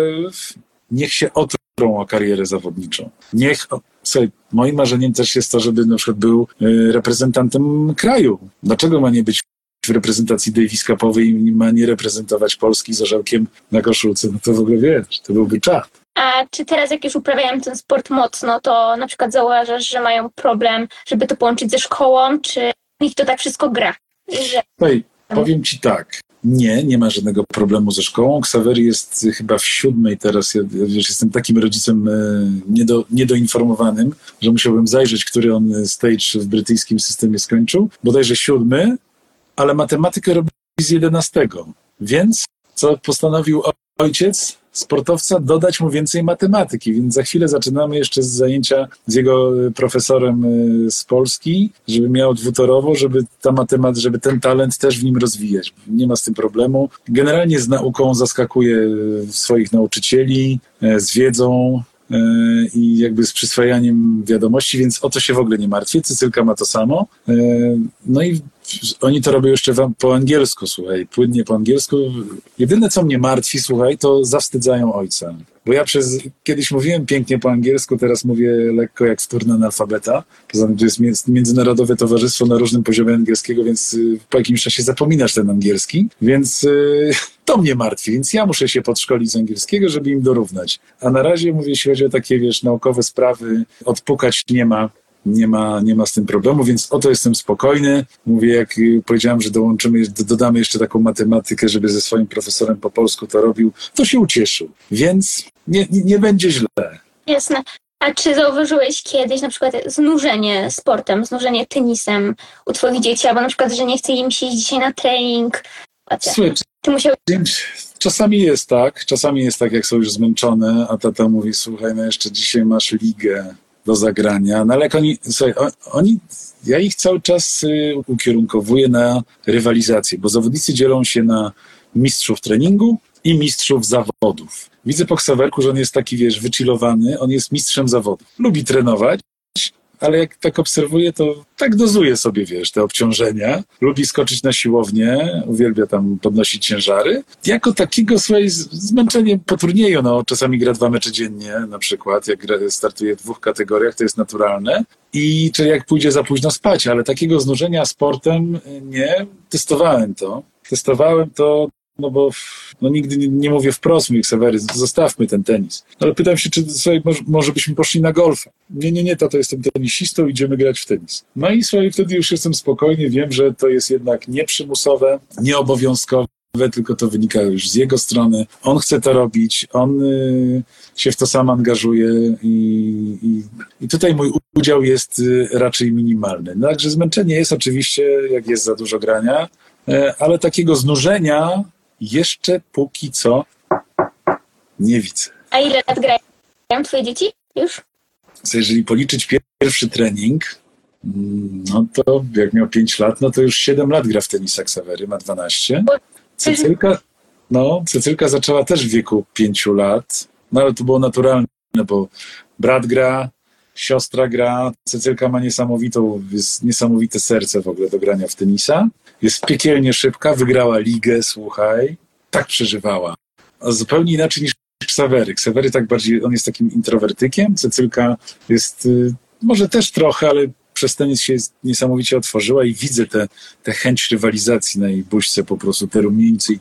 niech się otrą o karierę zawodniczą. Niech, słuchaj, moim marzeniem też jest to, żeby na przykład był y, reprezentantem kraju. Dlaczego ma nie być w reprezentacji Davis Cupowej i ma nie reprezentować Polski z orzełkiem na koszulce? No to w ogóle wiesz, to byłby czad. A czy teraz, jak już uprawiają ten sport mocno, to na przykład zauważasz, że mają problem, żeby to połączyć ze szkołą, czy ich to tak wszystko gra? Że... Hej, powiem ci tak. Nie, nie ma żadnego problemu ze szkołą. Ksawery jest chyba w siódmej teraz. Ja wiesz, jestem takim rodzicem e, niedo, niedoinformowanym, że musiałbym zajrzeć, który on stage w brytyjskim systemie skończył. Bodajże siódmy, ale matematykę robi z jedenastego. Więc co postanowił ojciec? Sportowca dodać mu więcej matematyki, więc za chwilę zaczynamy jeszcze z zajęcia z jego e, profesorem e, z Polski, żeby miał dwutorowo, żeby ta matematyka, żeby ten talent też w nim rozwijać. Nie ma z tym problemu. Generalnie z nauką zaskakuje e, swoich nauczycieli, z wiedzą, i jakby z przyswajaniem wiadomości, więc o to się w ogóle nie martwię. Cycylka ma to samo. No i oni to robią jeszcze po angielsku, słuchaj, płynnie po angielsku. Jedyne, co mnie martwi, słuchaj, to zawstydzają ojca. Bo ja przez, kiedyś mówiłem pięknie po angielsku, teraz mówię lekko jak wtórny analfabeta. Poza tym to jest międzynarodowe towarzystwo na różnym poziomie angielskiego, więc y, po jakimś czasie zapominasz ten angielski. Więc y, to mnie martwi, więc ja muszę się podszkolić z angielskiego, żeby im dorównać. A na razie, mówię, jeśli chodzi o takie, wiesz, naukowe sprawy, odpukać nie ma nie ma, nie ma z tym problemu, więc o to jestem spokojny. Mówię, jak powiedziałem, że dołączymy, dodamy jeszcze taką matematykę, żeby ze swoim profesorem po polsku to robił, to się ucieszył. Więc nie, nie, nie będzie źle. Jasne. A czy zauważyłeś kiedyś na przykład znużenie sportem, znużenie tenisem u twoich dzieci, albo na przykład, że nie chce im się iść dzisiaj na trening? Słuchaj, ty. Czasami jest tak, czasami jest tak, jak są już zmęczone, a tata mówi, słuchaj, no jeszcze dzisiaj masz ligę, do zagrania. No ale jak oni, słuchaj, oni, ja ich cały czas y, ukierunkowuję na rywalizację, bo zawodnicy dzielą się na mistrzów treningu i mistrzów zawodów. Widzę po Ksawerku, że on jest taki, wiesz, wychillowany, on jest mistrzem zawodów. Lubi trenować, ale jak tak obserwuję, to tak dozuje sobie, wiesz, te obciążenia. Lubi skoczyć na siłownię, uwielbia tam podnosić ciężary. Jako takiego swoje zmęczenie po no czasami gra dwa mecze dziennie na przykład, jak startuje w dwóch kategoriach, to jest naturalne. I czy jak pójdzie za późno spać, ale takiego znużenia sportem nie. Testowałem to. Testowałem to no bo no nigdy nie, nie mówię wprost, mówię Ksawery, zostawmy ten tenis. Ale pytam się, czy sobie, może, może byśmy poszli na golfa. Nie, nie, nie, to jestem tenisistą, idziemy grać w tenis. No i sobie wtedy już jestem spokojny, wiem, że to jest jednak nieprzymusowe, nieobowiązkowe, tylko to wynika już z jego strony. On chce to robić, on y, się w to sam angażuje i, i, i, tutaj mój udział jest y, raczej minimalny. No, także zmęczenie jest oczywiście, jak jest za dużo grania, y, ale takiego znużenia jeszcze póki co nie widzę. A ile lat grają twoje dzieci już? Jeżeli policzyć pierwszy trening, mm, no to jak miał 5 lat, no to już 7 lat gra w tenisa Ksawery, ma 12. Cecylka, no, Cecylka zaczęła też w wieku 5 lat, no ale to było naturalne, bo brat gra, siostra gra, Cecylka ma niesamowitą, jest niesamowite serce w ogóle do grania w tenisa. Jest piekielnie szybka, wygrała ligę, słuchaj, tak przeżywała. A zupełnie inaczej niż Ksawery. Ksawery tak bardziej, on jest takim introwertykiem, Cecylka jest, y, może też trochę, ale przez tenis się niesamowicie otworzyła i widzę tę te, te chęć rywalizacji na jej buźce, po prostu te rumieńce i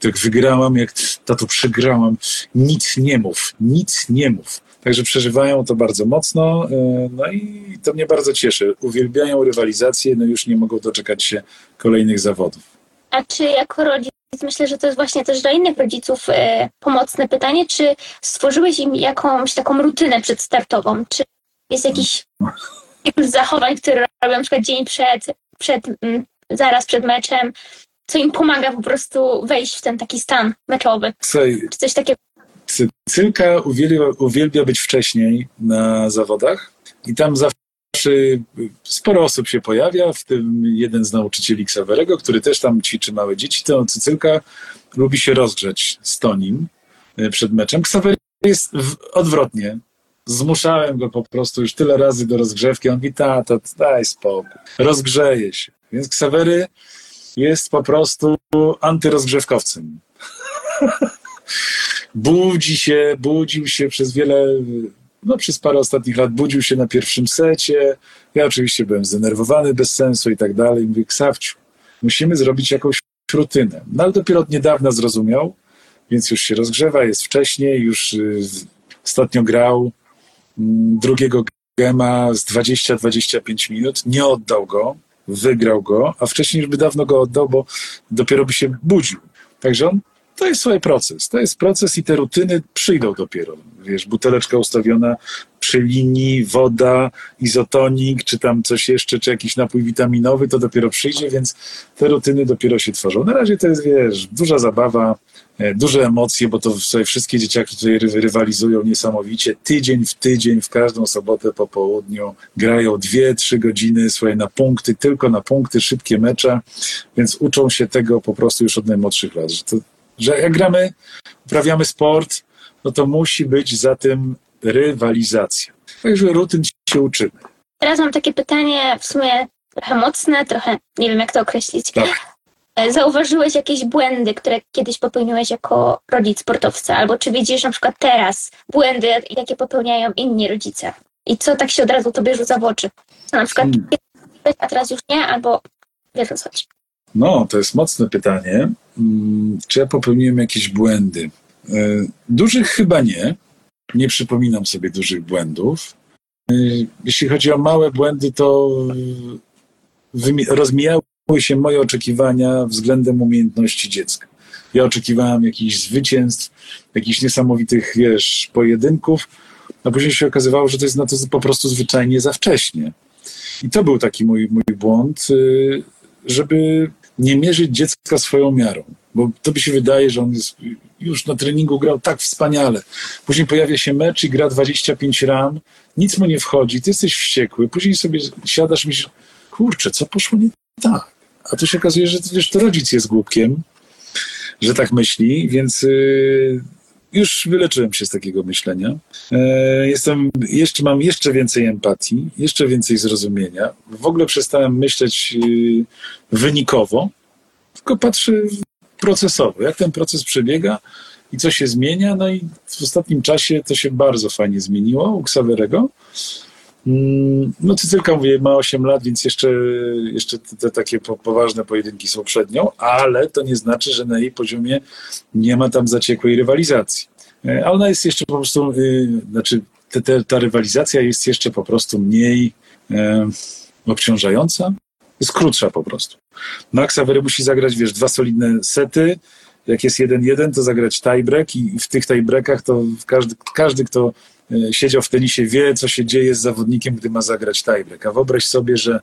tak wygrałam, jak tato przegrałam. Nic nie mów, nic nie mów. Także przeżywają to bardzo mocno, e, no i to mnie bardzo cieszy. Uwielbiają rywalizację, no już nie mogą doczekać się kolejnych zawodów. A czy jako rodzic, myślę, że to jest właśnie też dla innych rodziców e, pomocne pytanie, czy stworzyłeś im jakąś taką rutynę przedstartową? Czy jest jakiś zachowań, które robią na przykład dzień przed, przed, mm, zaraz przed meczem, co im pomaga po prostu wejść w ten taki stan meczowy? Słuchaj, Czy coś takiego? Cylka uwielbia, uwielbia być wcześniej na zawodach i tam zawsze sporo osób się pojawia, w tym jeden z nauczycieli Ksawerego, który też tam ćwiczy małe dzieci, to Cycylka lubi się rozgrzeć z Tonim e, przed meczem. Ksawery jest odwrotnie. Zmuszałem go po prostu już tyle razy do rozgrzewki. On mówi, tata, daj spokój. Rozgrzeje się. Więc Ksawery jest po prostu antyrozgrzewkowcem. budzi się, budził się przez wiele, no przez parę ostatnich lat, budził się na pierwszym secie. Ja oczywiście byłem zdenerwowany bez sensu i tak dalej. Mówię, Ksawciu, musimy zrobić jakąś rutynę. No ale dopiero od niedawna zrozumiał, więc już się rozgrzewa, jest wcześniej, już y, ostatnio grał mm, drugiego gema z 20-25 minut, nie oddał go, wygrał go, a wcześniej już by dawno go oddał, bo dopiero by się budził. Także on to jest swój proces. To jest proces i te rutyny przyjdą dopiero. Wiesz, buteleczka ustawiona przy linii, woda, izotonik, czy tam coś jeszcze, czy jakiś napój witaminowy, to dopiero przyjdzie, więc te rutyny dopiero się tworzą. Na razie to jest, wiesz, duża zabawa, e, duże emocje, bo to sobie wszystkie dzieciaki tutaj rywalizują niesamowicie. Tydzień w tydzień, w każdą sobotę po południu grają dwie, trzy godziny, swoje na punkty, tylko na punkty, szybkie mecze, więc uczą się tego po prostu już od najmłodszych lat, że to że jak gramy, uprawiamy sport, no to musi być za tym rywalizacja. Także rutyn się uczymy. Teraz mam takie pytanie w sumie trochę mocne, trochę nie wiem jak to określić. Tak. E, zauważyłeś jakieś błędy, które kiedyś popełniłeś jako rodzic sportowca? Albo czy widzisz na przykład teraz błędy, jakie popełniają inni rodzice? I co tak się od razu tobie rzuca w oczy? Co na przykład hmm. a teraz już nie, albo wiesz o co chodzi. No, to jest mocne pytanie. Mm, czy ja popełniłem jakieś błędy? E, dużych chyba nie. Nie przypominam sobie dużych błędów. E, jeśli chodzi o małe błędy, to rozmijały się moje oczekiwania względem umiejętności dziecka. Ja oczekiwałem jakichś zwycięstw, jakichś niesamowitych, wiesz, pojedynków, a później się okazywało, że to jest na to po prostu zwyczajnie za wcześnie. I to był taki mój, mój błąd, y, żeby nie mierzyć dziecka swoją miarą, bo to by się wydaje, że on jest, już na treningu grał tak wspaniale. Później pojawia się mecz i gra 25 ram, nic mu nie wchodzi, ty jesteś wściekły, później sobie siadasz i myślisz, kurczę, co poszło nie tak? A tu się okazuje, że wiesz, to rodzic jest głupkiem, że tak myśli, więc yy, już wyleczyłem się z takiego myślenia. E, jestem, jeszcze mam jeszcze więcej empatii, jeszcze więcej zrozumienia. W ogóle przestałem myśleć y, wynikowo, tylko patrzę procesowo, jak ten proces przebiega i co się zmienia. No i w ostatnim czasie to się bardzo fajnie zmieniło u Ksawerego. Mm, no Cycylka, mówię, ma 8 lat, więc jeszcze, jeszcze te, te takie po, poważne pojedynki są przed nią, ale to nie znaczy, że na jej poziomie nie ma tam zaciekłej rywalizacji. E, a ona jest jeszcze po prostu, y, znaczy te, te, ta rywalizacja jest jeszcze po prostu mniej e, obciążająca, jest krótsza po prostu. Max Avery musi zagrać, wiesz, dwa solidne sety, jak jest 1-1, to zagrać tiebreak i w tych tiebreakach to każdy, każdy, kto siedział w tenisie, wie, co się dzieje z zawodnikiem, gdy ma zagrać tiebreak. A wyobraź sobie, że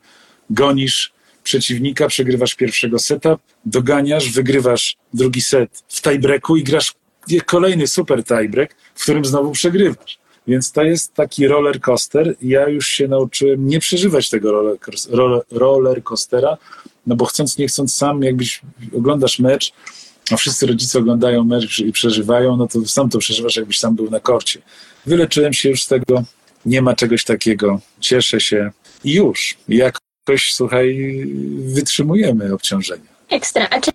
gonisz przeciwnika, przegrywasz pierwszego seta, doganiasz, wygrywasz drugi set w tiebreaku i grasz kolejny super tiebreak, w którym znowu przegrywasz. Więc to jest taki roller coaster. Ja już się nauczyłem nie przeżywać tego roller, roller coastera, no bo chcąc, nie chcąc sam, jakbyś oglądasz mecz, a wszyscy rodzice oglądają mecz i przeżywają, no to sam to przeżywasz, jakbyś sam był na korcie. Wyleczyłem się już z tego, nie ma czegoś takiego, cieszę się i już. Jakoś, słuchaj, wytrzymujemy obciążenia. Ekstra. A czy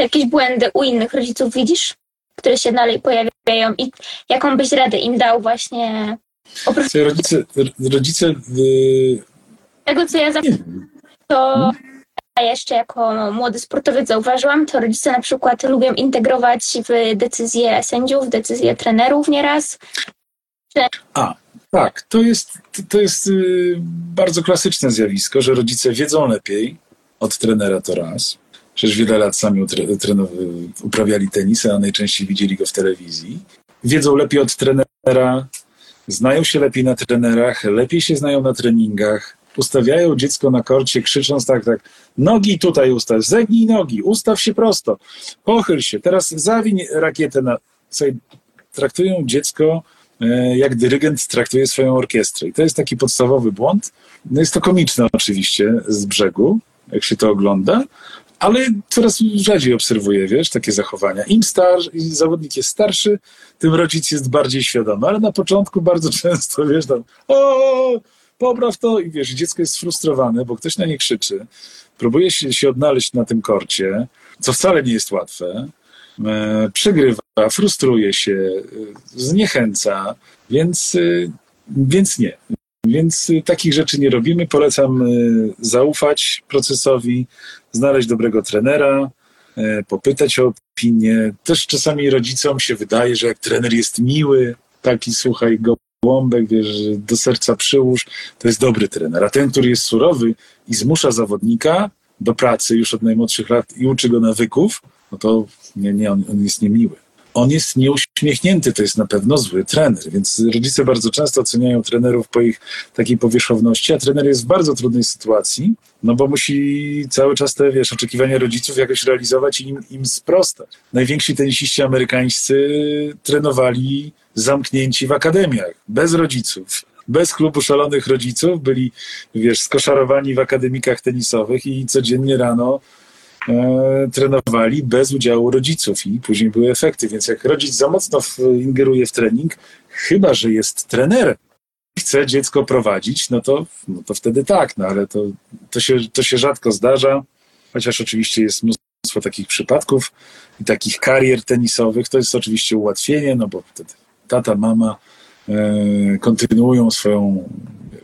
jakieś błędy u innych rodziców widzisz, które się dalej pojawiają i jaką byś radę im dał właśnie oprócz... Rodzice, rodzice... Yy... Tego, co ja zawsze... To... Hmm? A jeszcze jako młody sportowiec zauważyłam, to rodzice na przykład lubią integrować w decyzje sędziów, decyzje trenerów nieraz. A, tak, to jest, to jest y, bardzo klasyczne zjawisko, że rodzice wiedzą lepiej od trenera to raz. Przecież wiele lat sami uprawiali tenis, a najczęściej widzieli go w telewizji. Wiedzą lepiej od trenera, znają się lepiej na trenerach, lepiej się znają na treningach, ustawiają dziecko na korcie, krzycząc tak, tak, nogi tutaj ustaw, zegnij nogi, ustaw się prosto, pochyl się, teraz zawiń rakietę na... Słuchaj, traktują dziecko e, jak dyrygent traktuje swoją orkiestrę. I to jest taki podstawowy błąd. No jest to komiczne oczywiście z brzegu, jak się to ogląda, ale coraz rzadziej obserwuję, wiesz, takie zachowania. Im starszy, zawodnik jest starszy, tym rodzic jest bardziej świadomy, ale na początku bardzo często, wiesz, tam o, popraw to i wiesz, dziecko jest sfrustrowane, bo ktoś na nie krzyczy, próbuje się, odnaleźć na tym korcie, co wcale nie jest łatwe, e, przegrywa, frustruje się, e, zniechęca, więc, e, więc nie. Więc takich rzeczy nie robimy. Polecam zaufać procesowi, znaleźć dobrego trenera, popytać o opinię. Też czasami rodzicom się wydaje, że jak trener jest miły, taki słuchaj go Łąbek, wiesz, do serca przyłóż, to jest dobry trener. A ten, który jest surowy i zmusza zawodnika do pracy już od najmłodszych lat i uczy go nawyków, no to nie, nie, on, on jest niemiły. On jest nieuśmiechnięty, to jest na pewno zły trener, więc rodzice bardzo często oceniają trenerów po ich takiej powierzchowności, a trener jest w bardzo trudnej sytuacji, no bo musi cały czas te, wiesz, oczekiwania rodziców jakoś realizować i im, im sprostać. Najwięksi tenisiści amerykańscy trenowali zamknięci w akademiach, bez rodziców, bez klubu szalonych rodziców, byli, wiesz, skoszarowani w akademikach tenisowych i codziennie rano e, trenowali bez udziału rodziców i później były efekty. Więc jak rodzic za mocno ingeruje w trening, chyba że jest trenerem, chce dziecko prowadzić, no to, no to wtedy tak, no ale to, to, się, to się rzadko zdarza, chociaż oczywiście jest mnóstwo takich przypadków i takich karier tenisowych, to jest oczywiście ułatwienie, no bo wtedy tata, mama e, kontynuują swoją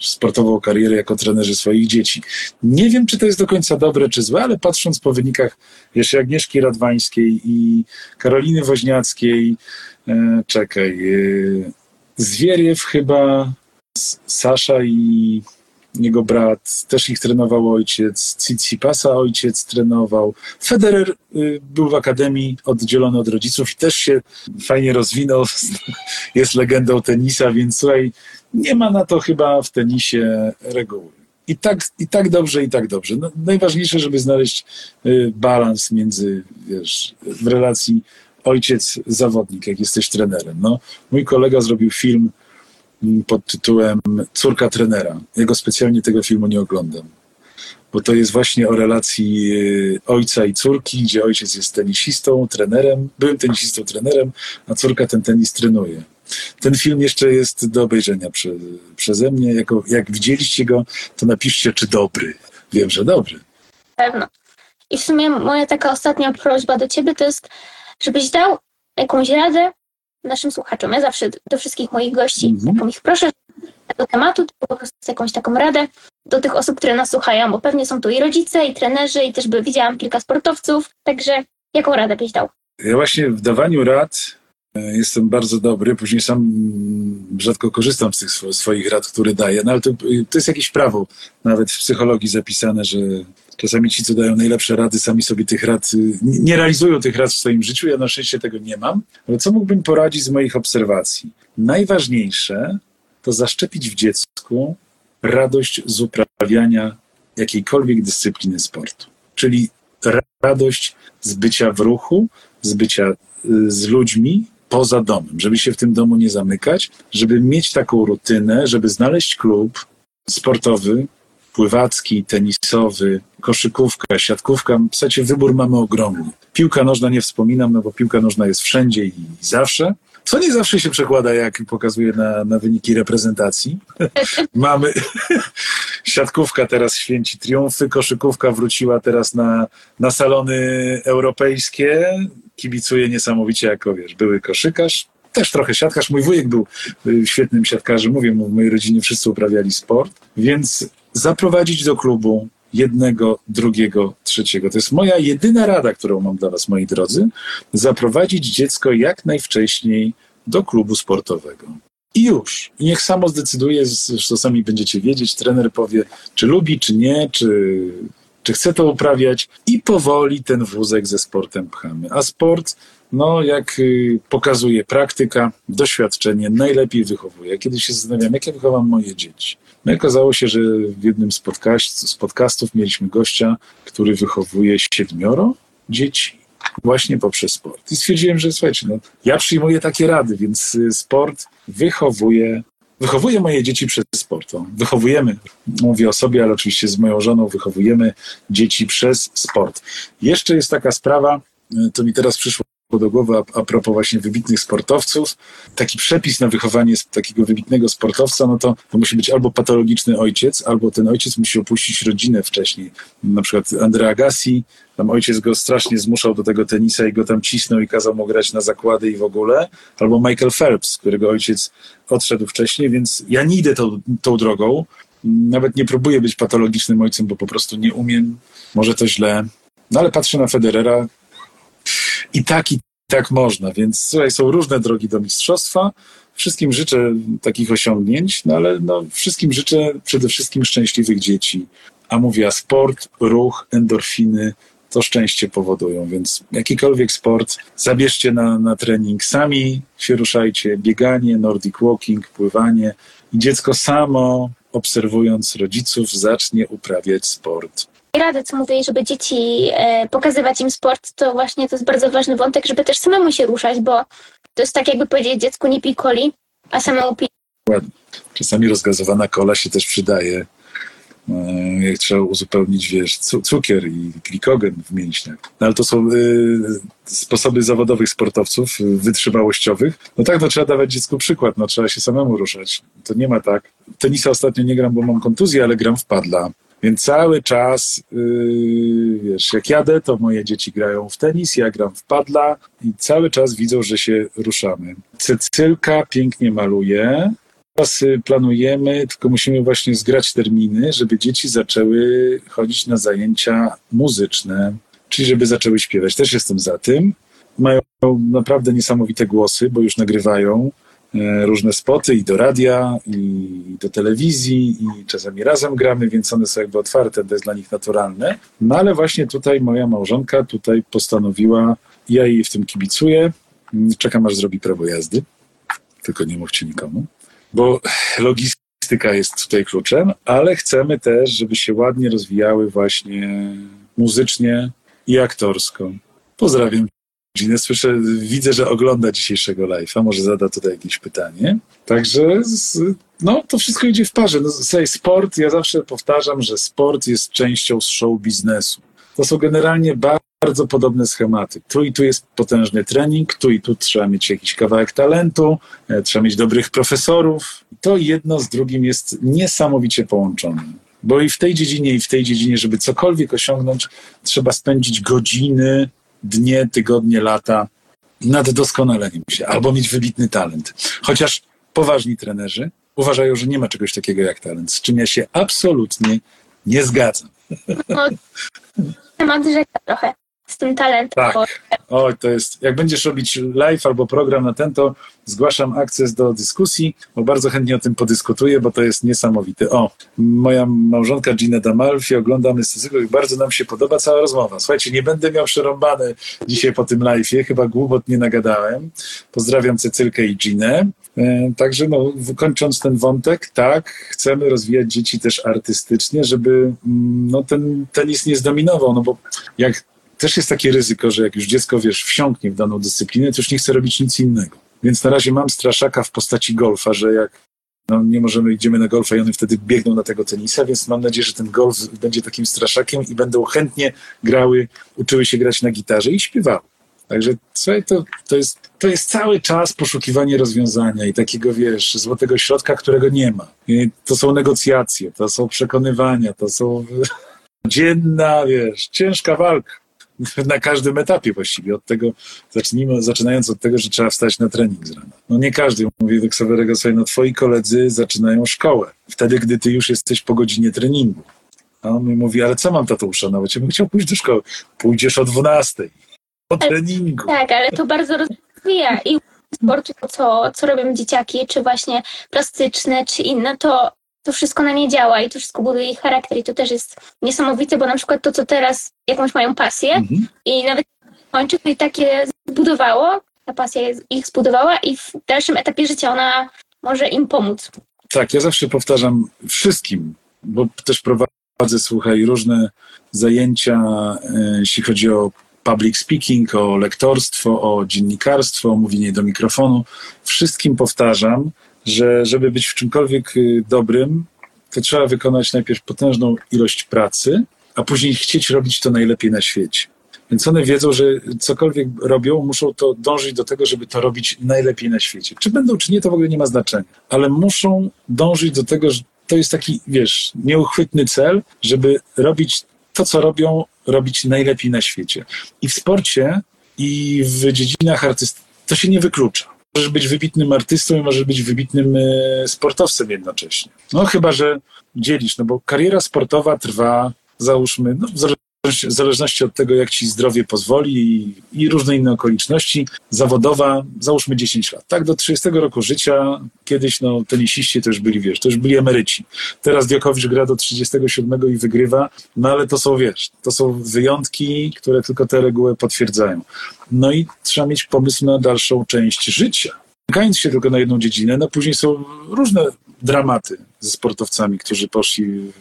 sportową karierę jako trenerzy swoich dzieci. Nie wiem, czy to jest do końca dobre, czy złe, ale patrząc po wynikach jeszcze Agnieszki Radwańskiej i Karoliny Woźniackiej, e, czekaj, e, Zwieriew chyba, Sasza i jego brat, też ich trenował ojciec, Tsitsipasa ojciec trenował. Federer y, był w akademii oddzielony od rodziców i też się fajnie rozwinął, jest legendą tenisa, więc słuchaj, nie ma na to chyba w tenisie reguły. I tak, I tak dobrze, i tak dobrze. No, najważniejsze, żeby znaleźć y, balans między, wiesz, w relacji ojciec-zawodnik, jak jesteś trenerem. No, mój kolega zrobił film pod tytułem Córka trenera. Jego specjalnie tego filmu nie oglądam, bo to jest właśnie o relacji y, ojca i córki, gdzie ojciec jest tenisistą, trenerem, byłym tenisistą, trenerem, a córka ten tenis trenuje. Ten film jeszcze jest do obejrzenia prze, przeze mnie. Jako, jak widzieliście go, to napiszcie, czy dobry. Wiem, że dobry. Pewno. I w sumie moja taka ostatnia prośba do ciebie to jest, żebyś dał jakąś radę naszym słuchaczom. Ja zawsze do wszystkich moich gości, -hmm. ich proszę, tego tematu, po prostu jakąś taką radę do tych osób, które nas słuchają, bo pewnie są tu i rodzice, i trenerzy, i też by widziałam kilka sportowców, także jaką radę byś dał? Ja właśnie w dawaniu rad jestem bardzo dobry, później sam mm, rzadko korzystam z tych swoich rad, które daję, no ale to, to jest jakieś prawo, nawet w psychologii zapisane, że czasami ci, co dają najlepsze rady, sami sobie tych rad, y, nie realizują tych rad w swoim życiu, ja na szczęście tego nie mam, ale co mógłbym poradzić z moich obserwacji? Najważniejsze to zaszczepić w dziecku radość z uprawiania jakiejkolwiek dyscypliny sportu. Czyli radość z bycia w ruchu, z bycia y, z ludźmi poza domem, żeby się w tym domu nie zamykać, żeby mieć taką rutynę, żeby znaleźć klub sportowy, pływacki, tenisowy, koszykówka, siatkówka. W zasadzie wybór mamy ogromny. Piłka nożna nie wspominam, no bo piłka nożna jest wszędzie i zawsze. Co nie zawsze się przekłada, jak pokazuje na, na wyniki reprezentacji. Mamy siatkówka teraz święci triumfy, koszykówka wróciła teraz na, na salony europejskie. Kibicuje niesamowicie jako, wiesz, były koszykarz, też trochę siatkarz. Mój wujek był y, świetnym siatkarzem. Mówię, w mojej rodzinie wszyscy uprawiali sport, więc zaprowadzić do klubu jednego, drugiego, trzeciego. To jest moja jedyna rada, którą mam dla Was, moi drodzy. Zaprowadzić dziecko jak najwcześniej do klubu sportowego. I już. I niech samo zdecyduje, zresztą sami będziecie wiedzieć, trener powie, czy lubi, czy nie, czy, czy chce to uprawiać i powoli ten wózek ze sportem pchamy. A sport, no jak y, pokazuje praktyka, doświadczenie, najlepiej wychowuje. Kiedy się zastanawiam, jak ja wychowam moje dzieci. No i okazało się, że w jednym z, podcast, z podcastów mieliśmy gościa, który wychowuje siedmioro dzieci właśnie poprzez sport. I stwierdziłem, że słuchajcie, no, ja przyjmuję takie rady, więc y, sport wychowuje, wychowuje moje dzieci przez sport. Wychowujemy, mówię o sobie, ale oczywiście z moją żoną wychowujemy dzieci przez sport. Jeszcze jest taka sprawa, y, to mi teraz przyszło do głowy a, a propos właśnie wybitnych sportowców. Taki przepis na wychowanie takiego wybitnego sportowca, no to, to musi być albo patologiczny ojciec, albo ten ojciec musi opuścić rodzinę wcześniej. Na przykład Andrea Agassi, tam ojciec go strasznie zmuszał do tego tenisa i go tam cisnął i kazał mu grać na zakłady i w ogóle. Albo Michael Phelps, którego ojciec odszedł wcześniej, więc ja nie idę tą, tą drogą. Nawet nie próbuję być patologicznym ojcem, bo po prostu nie umiem. Może to źle. No ale patrzę na Federera, i tak, i tak można. Więc słuchaj, są różne drogi do mistrzostwa. Wszystkim życzę takich osiągnięć, no ale no, wszystkim życzę przede wszystkim szczęśliwych dzieci. A mówię, a sport, ruch, endorfiny to szczęście powodują, więc jakikolwiek sport zabierzcie na, na trening. Sami się ruszajcie, bieganie, nordic walking, pływanie i dziecko samo obserwując rodziców zacznie uprawiać sport rady, co mówię, żeby dzieci e, pokazywać im sport, to właśnie to jest bardzo ważny wątek, żeby też samemu się ruszać, bo to jest tak jakby powiedzieć dziecku nie pij coli, a samemu pij. Ładnie. Czasami rozgazowana kola się też przydaje. E, jak trzeba uzupełnić, wiesz, cukier i glikogen w mięśniach. No ale to są y, sposoby zawodowych sportowców, wytrzymałościowych. No tak, no trzeba dawać dziecku przykład, no trzeba się samemu ruszać. To nie ma tak. Tenisa ostatnio nie gram, bo mam kontuzję, ale gram w padla. Więc cały czas, yy, wiesz, jak jadę, to moje dzieci grają w tenis, ja gram w padla i cały czas widzą, że się ruszamy. Cecylka pięknie maluje. Teraz planujemy, tylko musimy właśnie zgrać terminy, żeby dzieci zaczęły chodzić na zajęcia muzyczne, czyli żeby zaczęły śpiewać. Też jestem za tym. Mają naprawdę niesamowite głosy, bo już nagrywają. E, różne spoty i do radia, i do telewizji, i czasami razem gramy, więc one są jakby otwarte, to jest dla nich naturalne. No ale właśnie tutaj moja małżonka tutaj postanowiła, ja jej w tym kibicuję, czekam aż zrobi prawo jazdy, tylko nie mówcie nikomu, bo logistyka jest tutaj kluczem, ale chcemy też, żeby się ładnie rozwijały właśnie muzycznie i aktorsko. Pozdrawiam godzinę. Słyszę, widzę, że ogląda dzisiejszego live'a, może zada tutaj jakieś pytanie. Także no, to wszystko idzie w parze. No, słuchaj, sport, ja zawsze powtarzam, że sport jest częścią show biznesu. To są generalnie bardzo podobne schematy. Tu i tu jest potężny trening, tu i tu trzeba mieć jakiś kawałek talentu, e, trzeba mieć dobrych profesorów. To jedno z drugim jest niesamowicie połączone. Bo i w tej dziedzinie, i w tej dziedzinie, żeby cokolwiek osiągnąć, trzeba spędzić godziny, dnie, tygodnie, lata nad doskonaleniem się, albo mieć wybitny talent. Chociaż poważni trenerzy uważają, że nie ma czegoś takiego jak talent, z czym ja się absolutnie nie zgadzam. No, temat rzeka trochę z tym talentem. Tak. O, to jest, jak będziesz robić live albo program na ten, to zgłaszam akces do dyskusji, bo bardzo chętnie o tym podyskutuję, bo to jest niesamowite. O, moja małżonka Gina Damalfi ogląda Mystycyklów i bardzo nam się podoba cała rozmowa. Słuchajcie, nie będę miał przerąbane dzisiaj po tym live'ie, chyba głupot nie nagadałem. Pozdrawiam Cecylkę i Ginę. E, także no, kończąc ten wątek, tak, chcemy rozwijać dzieci też artystycznie, żeby mm, no, ten tenis nie zdominował, no bo jak też jest takie ryzyko, że jak już dziecko, wiesz, wsiąknie w daną dyscyplinę, to już nie chce robić nic innego. Więc na razie mam straszaka w postaci golfa, że jak no, nie możemy, idziemy na golfa i one wtedy biegną na tego tenisa, więc mam nadzieję, że ten golf będzie takim straszakiem i będą chętnie grały, uczyły się grać na gitarze i śpiewały. Także słuchaj, to, to, jest, to jest cały czas poszukiwanie rozwiązania i takiego, wiesz, złotego środka, którego nie ma. I to są negocjacje, to są przekonywania, to są dzienna, wiesz, ciężka walka na każdym etapie właściwie. Od tego, zacznijmy, zaczynając od tego, że trzeba wstać na trening z rana. No nie każdy, mówi do Ksawerego sobie, no twoi koledzy zaczynają szkołę. Wtedy, gdy ty już jesteś po godzinie treningu. A on mi mówi, ale co mam tato uszanować? Ja bym chciał pójść do szkoły. Pójdziesz o 12 po treningu. Tak, ale to bardzo rozwija i sportu, co, co robią dzieciaki, czy właśnie plastyczne, czy inne, to to wszystko na nie działa i to wszystko buduje ich charakter i to też jest niesamowite, bo na przykład to, co teraz, jakąś mają pasję mhm. i nawet kończy, to i takie zbudowało, ta pasja ich zbudowała i w dalszym etapie życia ona może im pomóc. Tak, ja zawsze powtarzam wszystkim, bo też prowadzę, słuchaj, różne zajęcia, e, jeśli chodzi o public speaking, o lektorstwo, o dziennikarstwo, o mówienie do mikrofonu. Wszystkim powtarzam, że żeby być w czymkolwiek y, dobrym, to trzeba wykonać najpierw potężną ilość pracy, a później chcieć robić to najlepiej na świecie. Więc one wiedzą, że cokolwiek robią, muszą to dążyć do tego, żeby to robić najlepiej na świecie. Czy będą, czy nie, to w ogóle nie ma znaczenia. Ale muszą dążyć do tego, że to jest taki, wiesz, nieuchwytny cel, żeby robić to, co robią, robić najlepiej na świecie. I w sporcie, i w dziedzinach artystycznych to się nie wyklucza możesz być wybitnym artystą i możesz być wybitnym e, sportowcem jednocześnie. No chyba, że dzielisz, no bo kariera sportowa trwa, załóżmy, no, w zależności od tego, jak ci zdrowie pozwoli i, różne inne okoliczności, zawodowa, załóżmy 10 lat. Tak, do 30 roku życia, kiedyś no, tenisiści już byli, wiesz, to już byli emeryci. Teraz Diokowicz gra do 37 i wygrywa, no ale to są, wiesz, to są wyjątki, które tylko tę regułę potwierdzają. No i trzeba mieć pomysł na dalszą część życia. Zamykając się tylko na jedną dziedzinę, no później są różne dramaty ze sportowcami, którzy poszli,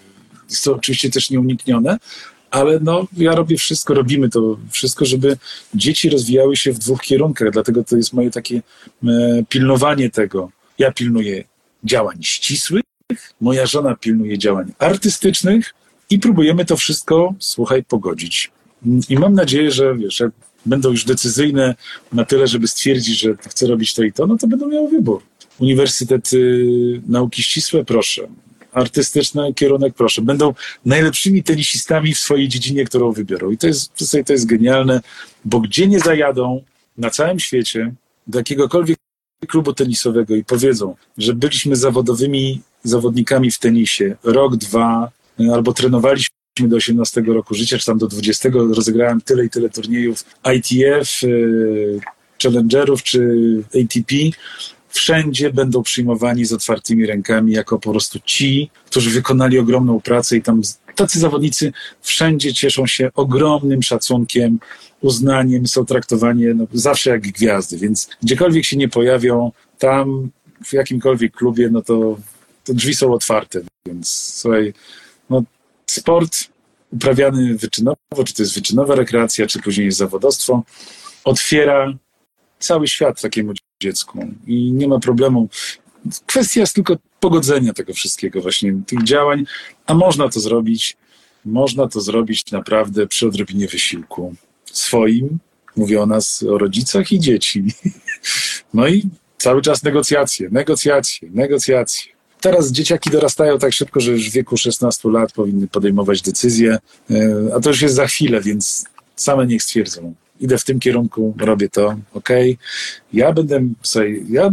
jest to oczywiście też nieuniknione, ale no, ja robię wszystko, robimy to wszystko, żeby dzieci rozwijały się w dwóch kierunkach, dlatego to jest moje takie e, pilnowanie tego. Ja pilnuję działań ścisłych, moja żona pilnuje działań artystycznych i próbujemy to wszystko, słuchaj, pogodzić. I mam nadzieję, że wiesz, jak będą już decyzyjne na tyle, żeby stwierdzić, że chcę robić to i to, no to będą miały wybór. Uniwersytet y, Nauki Ścisłe, proszę artystyczny kierunek, proszę, będą najlepszymi tenisistami w swojej dziedzinie, którą wybiorą. I to jest, to jest genialne, bo gdzie nie zajadą na całym świecie do jakiegokolwiek klubu tenisowego i powiedzą, że byliśmy zawodowymi zawodnikami w tenisie rok, dwa, albo trenowaliśmy do 18 roku życia, czy tam do 20, rozegrałem tyle i tyle turniejów ITF, y, Challengerów czy ATP, wszędzie będą przyjmowani z otwartymi rękami jako po prostu ci, którzy wykonali ogromną pracę i tam tacy zawodnicy wszędzie cieszą się ogromnym szacunkiem, uznaniem, są traktowani no, zawsze jak gwiazdy, więc gdziekolwiek się nie pojawią, tam w jakimkolwiek klubie, no to, to drzwi są otwarte, więc słuchaj, no, sport uprawiany wyczynowo, czy to jest wyczynowa rekreacja, czy później jest zawodowstwo, otwiera cały świat takiemu dziecku i nie ma problemu. Kwestia jest tylko pogodzenia tego wszystkiego, właśnie tych działań, a można to zrobić, można to zrobić naprawdę przy odrobinie wysiłku swoim, mówię o nas, o rodzicach i dzieci. No i cały czas negocjacje, negocjacje, negocjacje. Teraz dzieciaki dorastają tak szybko, że już w wieku 16 lat powinny podejmować decyzje, e, a to już jest za chwilę, więc same niech stwierdzą idę w tym kierunku, robię to, ok. Ja będę, sobie, ja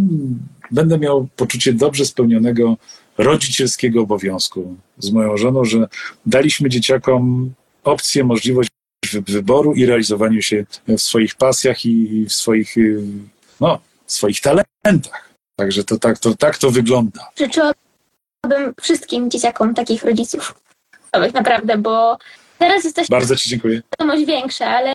będę miał poczucie dobrze spełnionego rodzicielskiego obowiązku z moją żoną, że daliśmy dzieciakom opcję, możliwość wyboru i realizowaniu się w swoich pasjach i w swoich, y, no, swoich talentach. Także to tak to, tak to wygląda. Życzyłabym wszystkim dzieciakom takich rodziców. Naprawdę, bo teraz jesteśmy Bardzo Ci dziękuję. świadomość większa, ale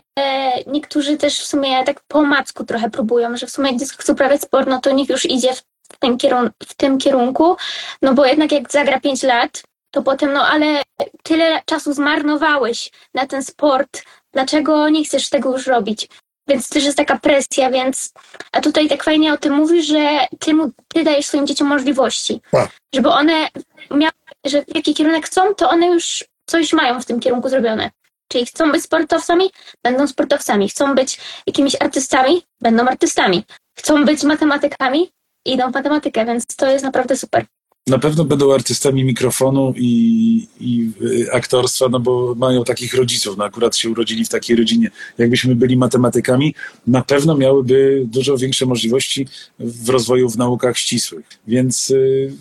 niektórzy też w sumie tak po omacku trochę próbują, że w sumie jak dziecko chce uprawiać sport, no to niech już idzie w tym, kierun- w tym kierunku, no bo jednak jak zagra 5 lat, to potem, no ale tyle czasu zmarnowałeś na ten sport, dlaczego nie chcesz tego już robić? Więc też jest taka presja, więc a tutaj tak fajnie o tym mówisz, że ty, mu, ty dajesz swoim dzieciom możliwości, Tak. żeby one miały, że jaki kierunek chcą, to one już coś mają w tym kierunku zrobione. Czyli chcą być sportowcami, będą sportowcami. Chcą być jakimiś artystami, będą artystami. Chcą być matematykami, idą w matematykę, więc to jest naprawdę super. Na pewno będą artystami mikrofonu i, i y, aktorstwa, no bo mają takich rodziców. No akurat się urodzili w takiej rodzinie. Jakbyśmy byli matematykami, na pewno miałyby dużo większe możliwości w rozwoju w naukach ścisłych. Więc y,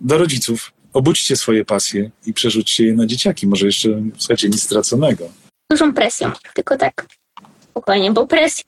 do rodziców obudźcie swoje pasje i przerzućcie je na dzieciaki. Może jeszcze, słuchajcie, nic straconego. Dużą presją, tylko tak spokojnie, bo presja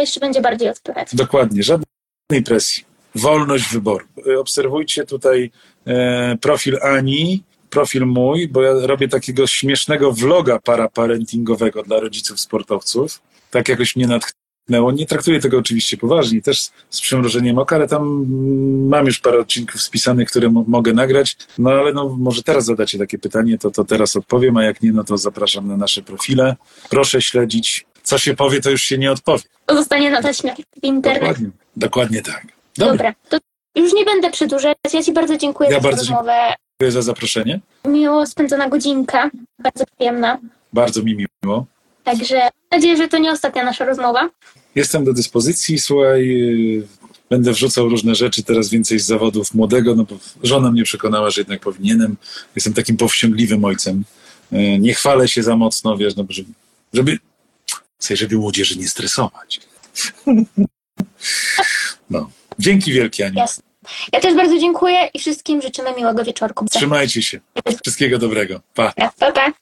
jeszcze będzie bardziej odpychać. Dokładnie, żadnej presji. Wolność wyboru. Obserwujcie tutaj e, profil Ani, profil mój, bo ja robię takiego śmiesznego vloga paraparentingowego dla rodziców sportowców. Tak jakoś mnie natchnęło. Nie traktuję tego oczywiście poważnie, też z- przymrużeniem oka, ale tam mm, mam już parę odcinków spisanych, które mo- mogę nagrać. No ale no, może teraz zadacie takie pytanie, to, to teraz odpowiem, a jak nie, no to zapraszam na nasze profile. Proszę śledzić. Co się powie, to już się nie odpowie. Zostanie na taśmie w internet. Dokładnie, dokładnie tak. Dobra, Dobra, to już nie będę przedłużać. Ja Ci bardzo dziękuję Ja za bardzo rozmowę. dziękuję za zaproszenie. Miło spędzona godzinka, bardzo przyjemna. Bardzo mi miło. Także mam nadzieję, że to nie ostatnia nasza rozmowa. Jestem do dyspozycji, słuchaj, yy, będę wrzucał różne rzeczy, teraz więcej z zawodów młodego, no bo żona mnie przekonała, że jednak powinienem. Jestem takim powściągliwym ojcem. Yy, Nie chwalę się za mocno, wiesz, no, bo żeby, żeby, żeby młodzieży nie stresować. No. Dzięki wielkie, Aniu. Jasne. Ja też bardzo dziękuję i wszystkim życzymy miłego wieczorku. Trzymajcie się. Wszystkiego dobrego. Pa. Pa, pa.